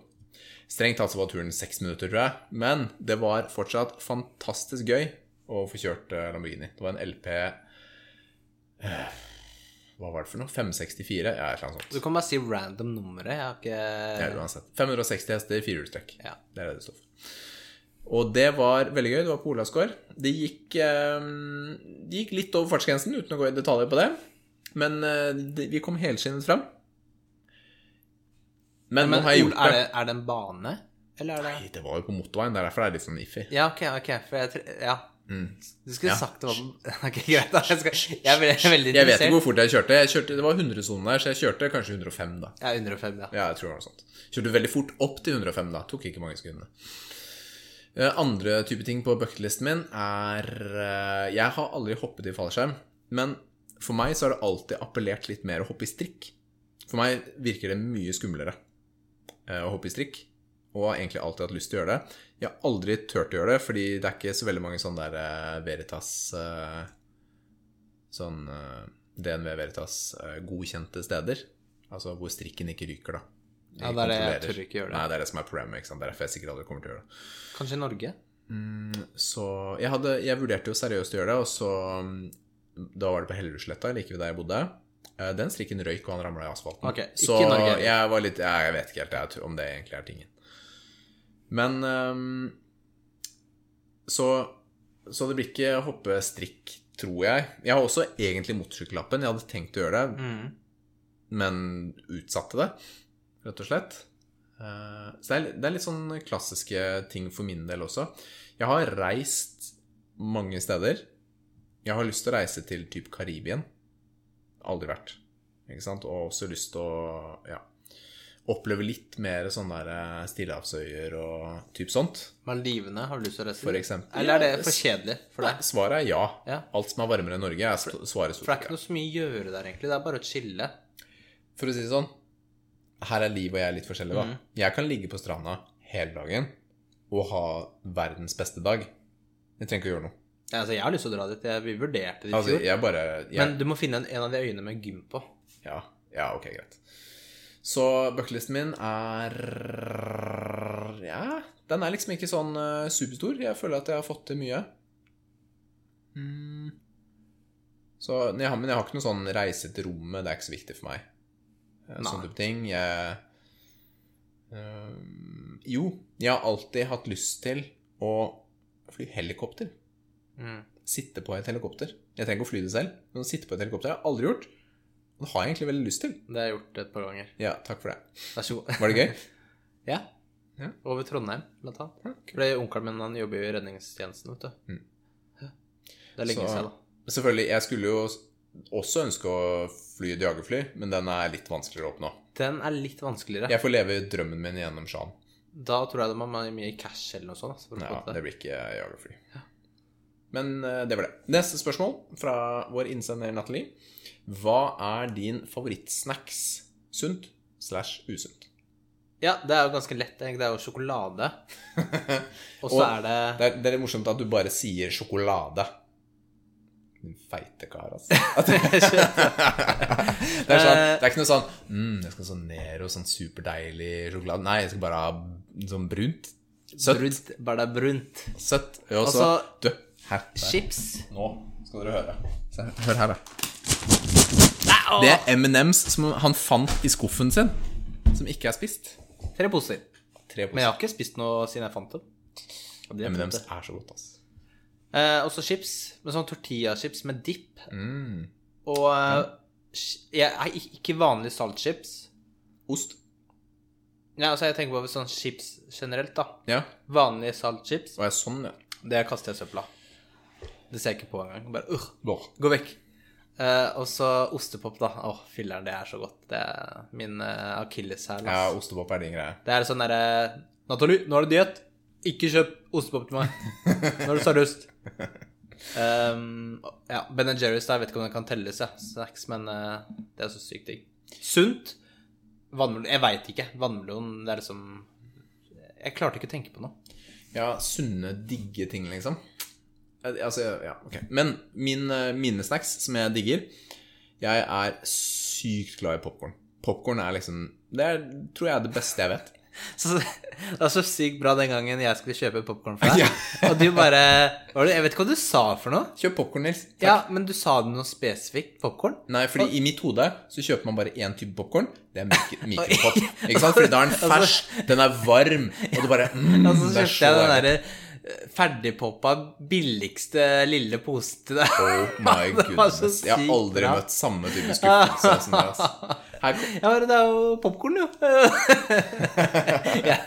Strengt tatt så var turen seks minutter, tror jeg. Men det var fortsatt fantastisk gøy å få kjørt eh, Lamborghini. Det var en LP eh, Hva var det for noe? 564? Ja, et eller annet sånt. Du kan bare si random nummeret. Jeg har ikke Ja, uansett. 560 hester, firehjulstrekk. Ja. Det er det det står for. Og det var veldig gøy. Det var på Olavsgård. Det gikk, eh, det gikk litt over fartsgrensen, uten å gå i detaljer på det. Men eh, vi kom helskinnet fram. Men, Men jeg gjort er, det. er det en bane? Eller er det Nei, det var jo på motorveien. Det er derfor det er litt sånn iffy. Ja, ok, ok. Jeg Ja. Du skulle Mm. Ja. sagt det var *laughs* Ok, greit. da. Jeg, skal, jeg er veldig, veldig Jeg vet ikke hvor fort jeg kjørte. jeg kjørte. Det var 100-sonen der, så jeg kjørte kanskje 105, da. Ja, 105, ja. Ja, jeg tror det var noe sånt. Kjørte veldig fort opp til 105 da. Tok ikke mange sekundene. Eh, Andre type ting på bucketlisten min er eh, Jeg har aldri hoppet i fallskjerm, men for meg så har det alltid appellert litt mer å hoppe i strikk. For meg virker det mye skumlere eh, å hoppe i strikk, og har egentlig alltid hatt lyst til å gjøre det. Jeg har aldri turt å gjøre det, fordi det er ikke så veldig mange sånne der Veritas Sånn DNV Veritas godkjente steder. Altså hvor strikken ikke ryker, da. De Ja, det er det jeg tør ikke gjøre det. Nei, det er det som er problemet. ikke sant? Det er derfor jeg sikkert aldri kommer til å gjøre det. Kanskje i Norge? Så jeg, hadde, jeg vurderte jo seriøst å gjøre det, og så mm, Da var det på Hellerudsletta, like ved der jeg bodde. Eh, Den strikken røyk, og han ramla i asfalten. Okay, så jeg var litt Jeg vet ikke helt om det egentlig er tingen. Men um, så, så det blir ikke hoppe strikk, tror jeg. Jeg har også egentlig motorsykkellappen. Jeg hadde tenkt å gjøre det, Mm. men utsatte det, rett og slett. Eh, Så det er, det er litt sånn klassiske ting for min del også. Jeg har reist mange steder. Jeg har lyst til å reise til typ Karibien. Aldri vært. Ikke sant? Og også lyst til å ja, oppleve litt mer sånne der eh, stillehavsøyer og typ sånt. Maldivene, har du lyst til å reise For eksempel. Eller er det for kjedelig for Nei, deg? svaret er ja. Ja. Alt som er varmere enn Norge, er svaret svaret For det er ikke noe så mye å gjøre der, egentlig. Det er bare å chille. For å si det sånn, her er liv og jeg litt forskjellige, da. Mm. Jeg kan ligge på stranda hele dagen og ha verdens beste dag. Jeg trenger ikke å gjøre noe. Ja, altså, jeg har lyst til å dra dit. Jeg, vi vurderte det i Altså, fjor. jeg bare jeg, Men du må finne en, en av de øyene med gym på. ja, ja, ok, greit. Så bucketlisten min er Ja, den er liksom ikke sånn uh, superstor. Jeg føler at jeg har fått til mye. Mm. Så, jeg har, men jeg har ikke noe sånn reise til rommet. Det er ikke så viktig for meg. Sånne type ting. Jeg øh, Jo, jeg har alltid hatt lyst til å fly helikopter. Mm. Sitte på et helikopter. Jeg trenger ikke å fly det selv, men å sitte på et helikopter har jeg aldri gjort. Og det har jeg egentlig veldig lyst til. Det har jeg gjort et par ganger. Ja, takk for det. Vær så god. Var det gøy? *laughs* ja. Ja. Over Trondheim, blant annet. Ja, kult. Fordi onkelen min han jobber jo i redningstjenesten, vet du. Mm. Det er lenge Så- siden, da. Selvfølgelig, jeg skulle jo også ønske å fly et jagerfly, men den er litt vanskeligere å oppnå. Den er litt vanskeligere. Jeg får leve drømmen min gjennom Shan. Da tror jeg det må være mye cash eller noe sånt. Altså, Ja, det det. blir ikke jagerfly. Men eh, det var det. Neste spørsmål fra vår innsender Nathalie. Hva er din favorittsnacks? Sunt slash usunt? Ja, det er jo ganske lett. Det er jo sjokolade. *laughs* Og så er det Det er, det er morsomt at du bare sier sjokolade. Din feite kar, altså. *laughs* *laughs* Det, er sånn, det er ikke noe sånn mm, Jeg skal ha sånn Nero, sånn superdeilig sjokolade. Nei, jeg skal bare ha sånn brunt. Søtt. brunt. Bare det er brunt. Søtt. Og så så Du, her. der. chips. Nå skal dere høre. Se, hør her, da. Det er M&M's som han fant i skuffen sin, som ikke er spist. Tre poser. Tre Men jeg har ikke spist noe siden jeg fant dem. M&M's er så godt, altså. Eh, også chips. Med sånn tortillachips med dipp. Mm. Og eh, jeg er ikke vanlige saltchips. Ost. Nei, altså jeg tenker på sånn chips generelt, da. Ja. Vanlige saltchips. Og er sånn, ja. Det kaster jeg i søpla. Det ser jeg ikke på engang. Bare uh, gå vekk. Uh, og så ostepop, da. Å, filler'n, det er så godt. Det er min uh, akilleshæl. Ja, ass. ostepop er din greie. Det er sånn derre Nathalie, nå er det diett. Ikke kjøp ostepop til meg. Når du har lyst. *laughs* Um, ja, Ben Jerry's, jeg vet ikke om den kan telles, ja. Snacks, men uh, det er så sykt digg. Sunt. Vannmelon Jeg veit ikke. Vannmelon, det er liksom Jeg klarte ikke å tenke på noe. Ja, sunne, digge ting, liksom. Altså, ja, ok. Men min, eh, mine snacks som jeg digger Jeg er sykt glad i popkorn. Popkorn er liksom Det er, tror jeg er det beste jeg vet. *laughs* Så, det var så sykt bra den gangen jeg skulle kjøpe popkorn for deg. Ja. *laughs* Og du bare var det, Jeg vet ikke hva du sa for noe. Kjøp popkorn, Nils. Takk. Ja, Men du sa det noe spesifikt? Popkorn? Nei, fordi i mitt hode så kjøper man bare én type popkorn. Det er mikro- *laughs* mikropop. Ikke sant? Fordi da er den fersk, den er varm, og du bare mm, Og så kjøpte jeg den derre ferdigpoppa billigste lille posen til deg. Oh *laughs* my goodness. Jeg har aldri bra. møtt samme type skuffelse som det. Altså. Kom- Ja, men det er jo popkorn, jo. *laughs* jeg,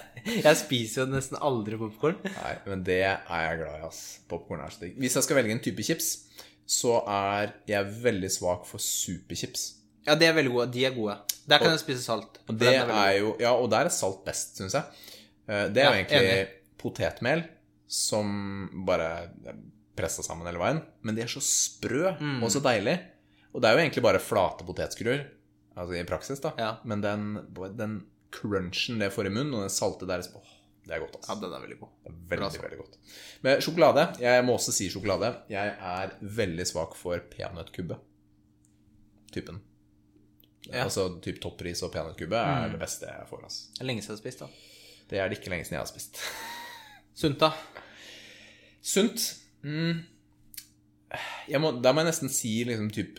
jeg spiser jo nesten aldri popkorn. nei, men det er jeg glad i, ass. Popkorn er så digg. Hvis jeg skal velge en type chips, så er jeg veldig svak for superchips. Ja, de er veldig gode. De er gode. Der kan jeg spise salt. Og det er jo Ja, og der er salt best, syns jeg. Eh, Det er Ja, jo egentlig enig. potetmel som bare pressa sammen hele veien. Men de er så sprø Mm. og så deilig. Og det er jo egentlig bare flate potetskruer, altså i praksis, da. Ja. Men den, den crunchen det får i munnen, og den salte deres åh, Det er godt, Ja, altså. den er veldig god. Veldig, bra veldig godt. Med sjokolade Jeg må også si sjokolade. Jeg er veldig svak for peanøttkubbe. Typen. Ja. Altså typ toppris og peanøttkubbe er det beste jeg får. Altså. Det er lenge siden jeg har spist, da. Det er det ikke lenge siden jeg har spist. *laughs* Sunt, da. Sunt mm. må, Da må jeg nesten si liksom typ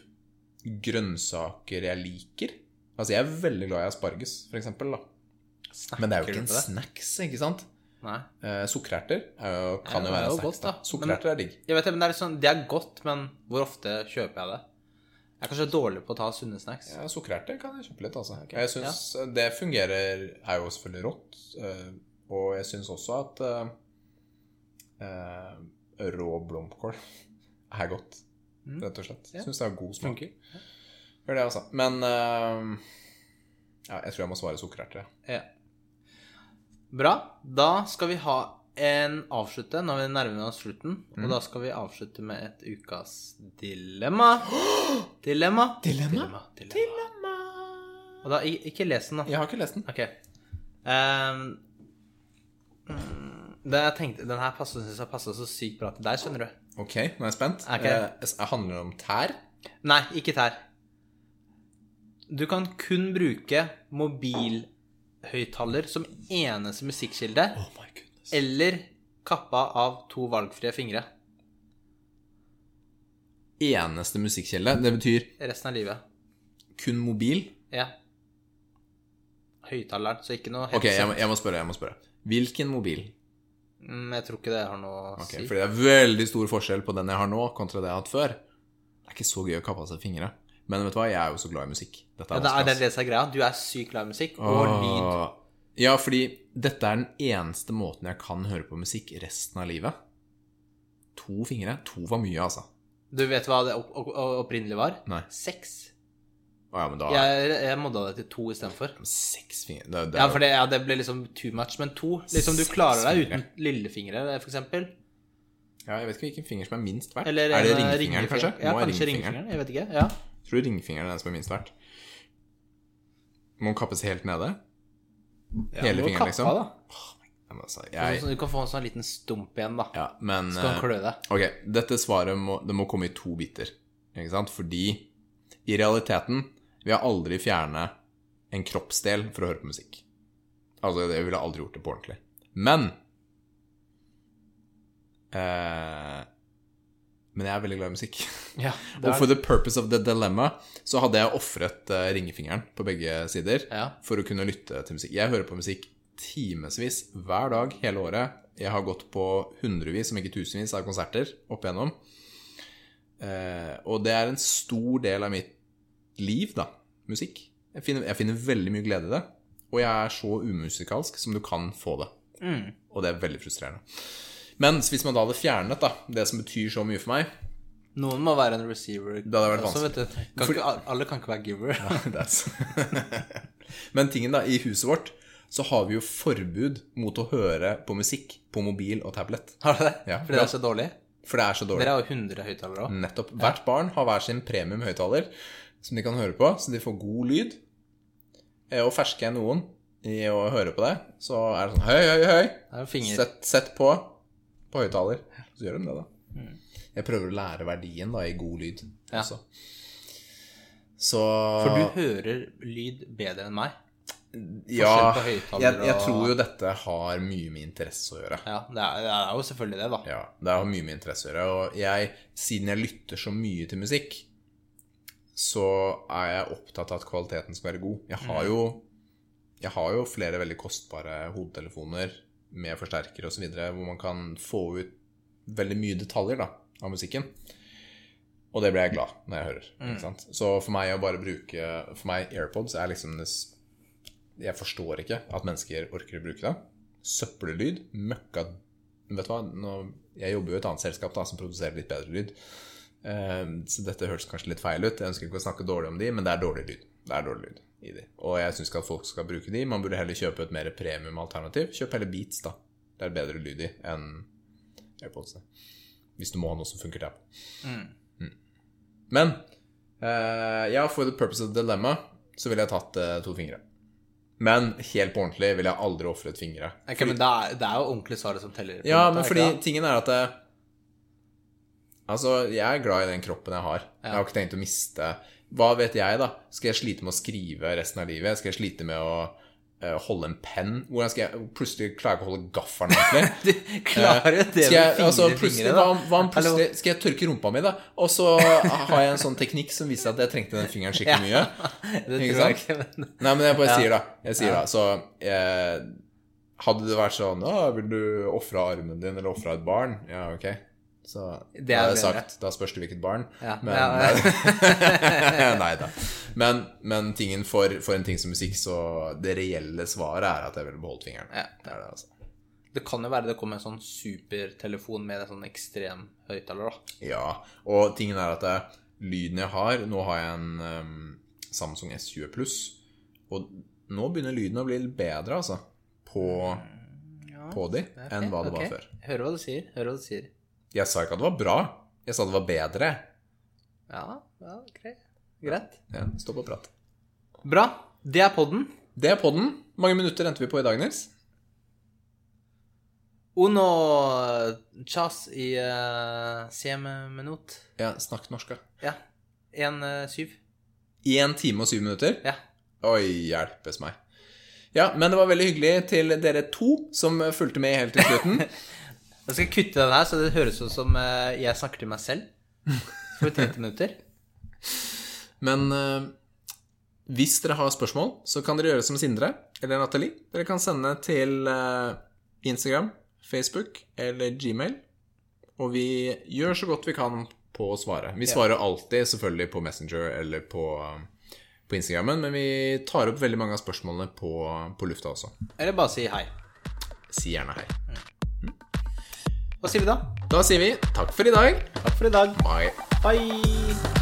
grønnsaker jeg liker. Altså Jeg er veldig glad i asparges, for eksempel. Da. Men det er jo ikke en snacks, ikke sant? Nei. Eh, sukkererter er jo, kan Ja, jo være en snacks. godt. Sukkererter er digg. Jeg vet men det er, sånn, det er godt, men hvor ofte kjøper jeg det? Jeg er kanskje dårlig på å ta sunne snacks. Ja, Sukkererter kan jeg kjøpe litt, altså. Okay. Jeg syns det fungerer Er jo selvfølgelig rått. eh, Og jeg syns også at eh, rå blomkål *laughs* er godt, rett og slett. Ja. Syns det har god smak. Gjør det, altså. Men eh, ja, jeg tror jeg må svare sukkererter. ja. Bra. Da skal vi ha en avslutte når vi nærmer oss slutten. Mm. Og da skal vi avslutte med et ukas dilemma. *gasps* Dilemma. Dilemma? Dilemma. Og da, ikke les den, da. Jeg har ikke lest den. Ok. Um, mm, det jeg tenkte, den her passer, synes jeg passer så sykt bra til deg, skjønner du. Ok, nå er jeg spent. Okay. Eh, handler det om tær? Nei, ikke tær. Du kan kun bruke mobilhøyttaler som eneste musikkilde, Oh my goodness. eller kappa av to valgfrie fingre Eneste musikkilde. Det betyr resten av livet. kun mobil? Ja. Høyttaleren, så ikke noe Ok, jeg må, jeg må spørre. jeg må spørre Hvilken mobil? Mm, jeg tror ikke det har noe å Ok, si. Fordi det er veldig stor forskjell på den jeg har nå, kontra det jeg har hatt før. Det er ikke så gøy å kappe av seg fingre. Men vet du hva, jeg er jo så glad i musikk. Dette Ja, er det er det som er greia. Du er sykt glad i musikk og Åh. lyd. Ja, fordi dette er den eneste måten jeg kan høre på musikk resten av livet. To fingre. To var mye, altså. Du vet hva det opp opp opprinnelig var? Nei. Seks. Å ja, men da Jeg, jeg modda det til to istedenfor. Seks fingre det, det, Ja, for det, ja, det ble liksom too much. Men to Liksom, du klarer deg uten lillefingre, eksempel. ja, Jeg vet ikke hvilken finger som er minst verdt. Eller er det eh, ringfingeren, kanskje? Ja, Må kanskje ringfingeren. Jeg vet ikke. Ja. Tror du ringfingeren er den som er minst verdt. Må den kappes helt nede? Hele du fingeren, kappa, liksom? da. Men altså, Sånn, jeg, så du kan få en sånn liten stump igjen, da. ja, men Så kan eh, klø deg. Ok, dette svaret må, det må komme i to biter. Ikke sant? Fordi i realiteten vil jeg aldri fjerne en kroppsdel for å høre på musikk. Altså, jeg ville aldri gjort det på ordentlig. Men eh, Men jeg er veldig glad i musikk. *laughs* Ja, Og for the purpose of the dilemma så hadde jeg ofret eh, ringefingeren på begge sider Ja. for å kunne lytte til musikk. Jeg hører på musikk timevis hver dag hele året. Jeg har gått på hundrevis, om ikke tusenvis, av konserter opp igjennom. Eh, og det er en stor del av mitt liv, da. Musikk. Jeg finner, jeg finner veldig mye glede i det. Og jeg er så umusikalsk som du kan få det. Mm. Og det er veldig frustrerende. Men hvis man da hadde fjernet da, det som betyr så mye for meg Noen må være en receiver. Det hadde vært vet du. Kan ikke, alle kan ikke være giver. *laughs* Er *laughs* Men tingen da, i huset vårt så har vi jo forbud mot å høre på musikk på mobil og tablet. Har du det? Ja. Fordi det er så dårlig? For det er så dårlig. Dere har jo 100 høyttalere òg. Nettopp. Hvert barn har hver sin premium-høyttaler som de kan høre på, så de får god lyd. Eh, Og fersker jeg noen i å høre på det, så er det sånn Høy, høy, høy! Sett, sett på på høyttaler. Så gjør de det, da. Jeg prøver å lære verdien da i god lyd Ja. også. Så For du hører lyd bedre enn meg. Ja, jeg, jeg og- tror jo dette har mye med interesse å gjøre. Ja, det er, det er jo selvfølgelig det, da. Ja, det har mye med interesse å gjøre. Og jeg, siden jeg lytter så mye til musikk, så er jeg opptatt av at kvaliteten skal være god. Jeg har jo, jeg har jo flere veldig kostbare hodetelefoner med forsterker osv., hvor man kan få ut veldig mye detaljer da, av musikken. Og det blir jeg glad når jeg hører. Sant? Så for meg å bare bruke For meg AirPods er liksom det Jeg forstår ikke at mennesker orker å bruke det. Søppellyd. Møkka Vet du hva, Nå, jeg jobber jo i et annet selskap da, som produserer litt bedre lyd. Eh, så dette høres kanskje litt feil ut. Jeg ønsker ikke å snakke dårlig om de, men det er dårlig lyd. Det er dårlig lyd i de. Og jeg syns ikke at folk skal bruke de. Man burde heller kjøpe et mer premium-alternativ. Kjøp heller Beats, da. Det er bedre lyd i enn AirPodsene. Hvis du må ha noe som funker der. Mm. Men uh, ja, for the purpose of dilemma så ville jeg tatt uh, to fingre. Men helt på ordentlig ville jeg aldri ofret fingre. Ok, men det er, det er jo ordentlig svaret som teller. Ja, men fordi tingen er at det, Altså, jeg er glad i den kroppen jeg har. Jeg har ikke tenkt å miste Hva vet jeg, da? Skal jeg slite med å skrive resten av livet? Skal jeg slite med å eh, holde en penn? Hvordan skal jeg plutselig klarer jeg ikke å holde gaffelen ordentlig? *laughs* Du klarer det Skal jeg, altså, plutselig, hva, hva plutselig Skal jeg tørke rumpa mi, da? Og så har jeg en sånn teknikk som viser at jeg trengte den fingeren skikkelig mye. *laughs* Det Ikke tror jeg ikke, men Nei, men jeg bare Ja. sier da. Jeg sier da. Så eh, hadde det vært sånn Å, vil du ofre armen din, eller ofre et barn? Ja, ok. Så Det er det sagt Da spørs det hvilket barn. Ja, Men ja, *laughs* Nei da. Men, men tingen for, for en ting som musikk, så det reelle svaret er at jeg ville beholdt fingeren. Ja. Det det, altså. Det kan jo være det kommer en sånn supertelefon med en sånn ekstrem høyttaler, da. Ja, og tingen er at det, lyden jeg har Nå har jeg en um, Samsung S20 Pluss, og nå begynner lyden å bli litt bedre, altså, på, på de enn hva det okay. var før. Hører hva du sier. Hører hva du sier. Jeg sa ikke at det var bra, jeg sa det var bedre. Ja, ja, greit. Greit. Ja, Stopp og prat. Bra. Det er podden. Det er podden. Mange minutter endte vi på i dag, Nils? Uno chas i uh, sieme minut. Ja, snakk norsk. Ja. En uh, syv. Én time og syv minutter? Ja. Oi, hjelpes meg. Ja, men det var veldig hyggelig til dere to som fulgte med helt til slutten. *laughs* Jeg skal kutte den her, så det høres ut som eh, jeg snakker til meg selv. For 30 minutter. *laughs* Men uh, hvis dere har spørsmål, så kan dere gjøre som Sindre eller Nathalie. Dere kan sende til uh, Instagram, Facebook eller Gmail. Og vi gjør så godt vi kan på å svare. Vi svarer alltid selvfølgelig på Messenger eller på, på Instagrammen, men vi tar opp veldig mange av spørsmålene på, på lufta også. Eller bare si hei. Si gjerne hei. Hva sier vi da? Da sier vi takk for i dag. Takk for i dag. Bye. Bye.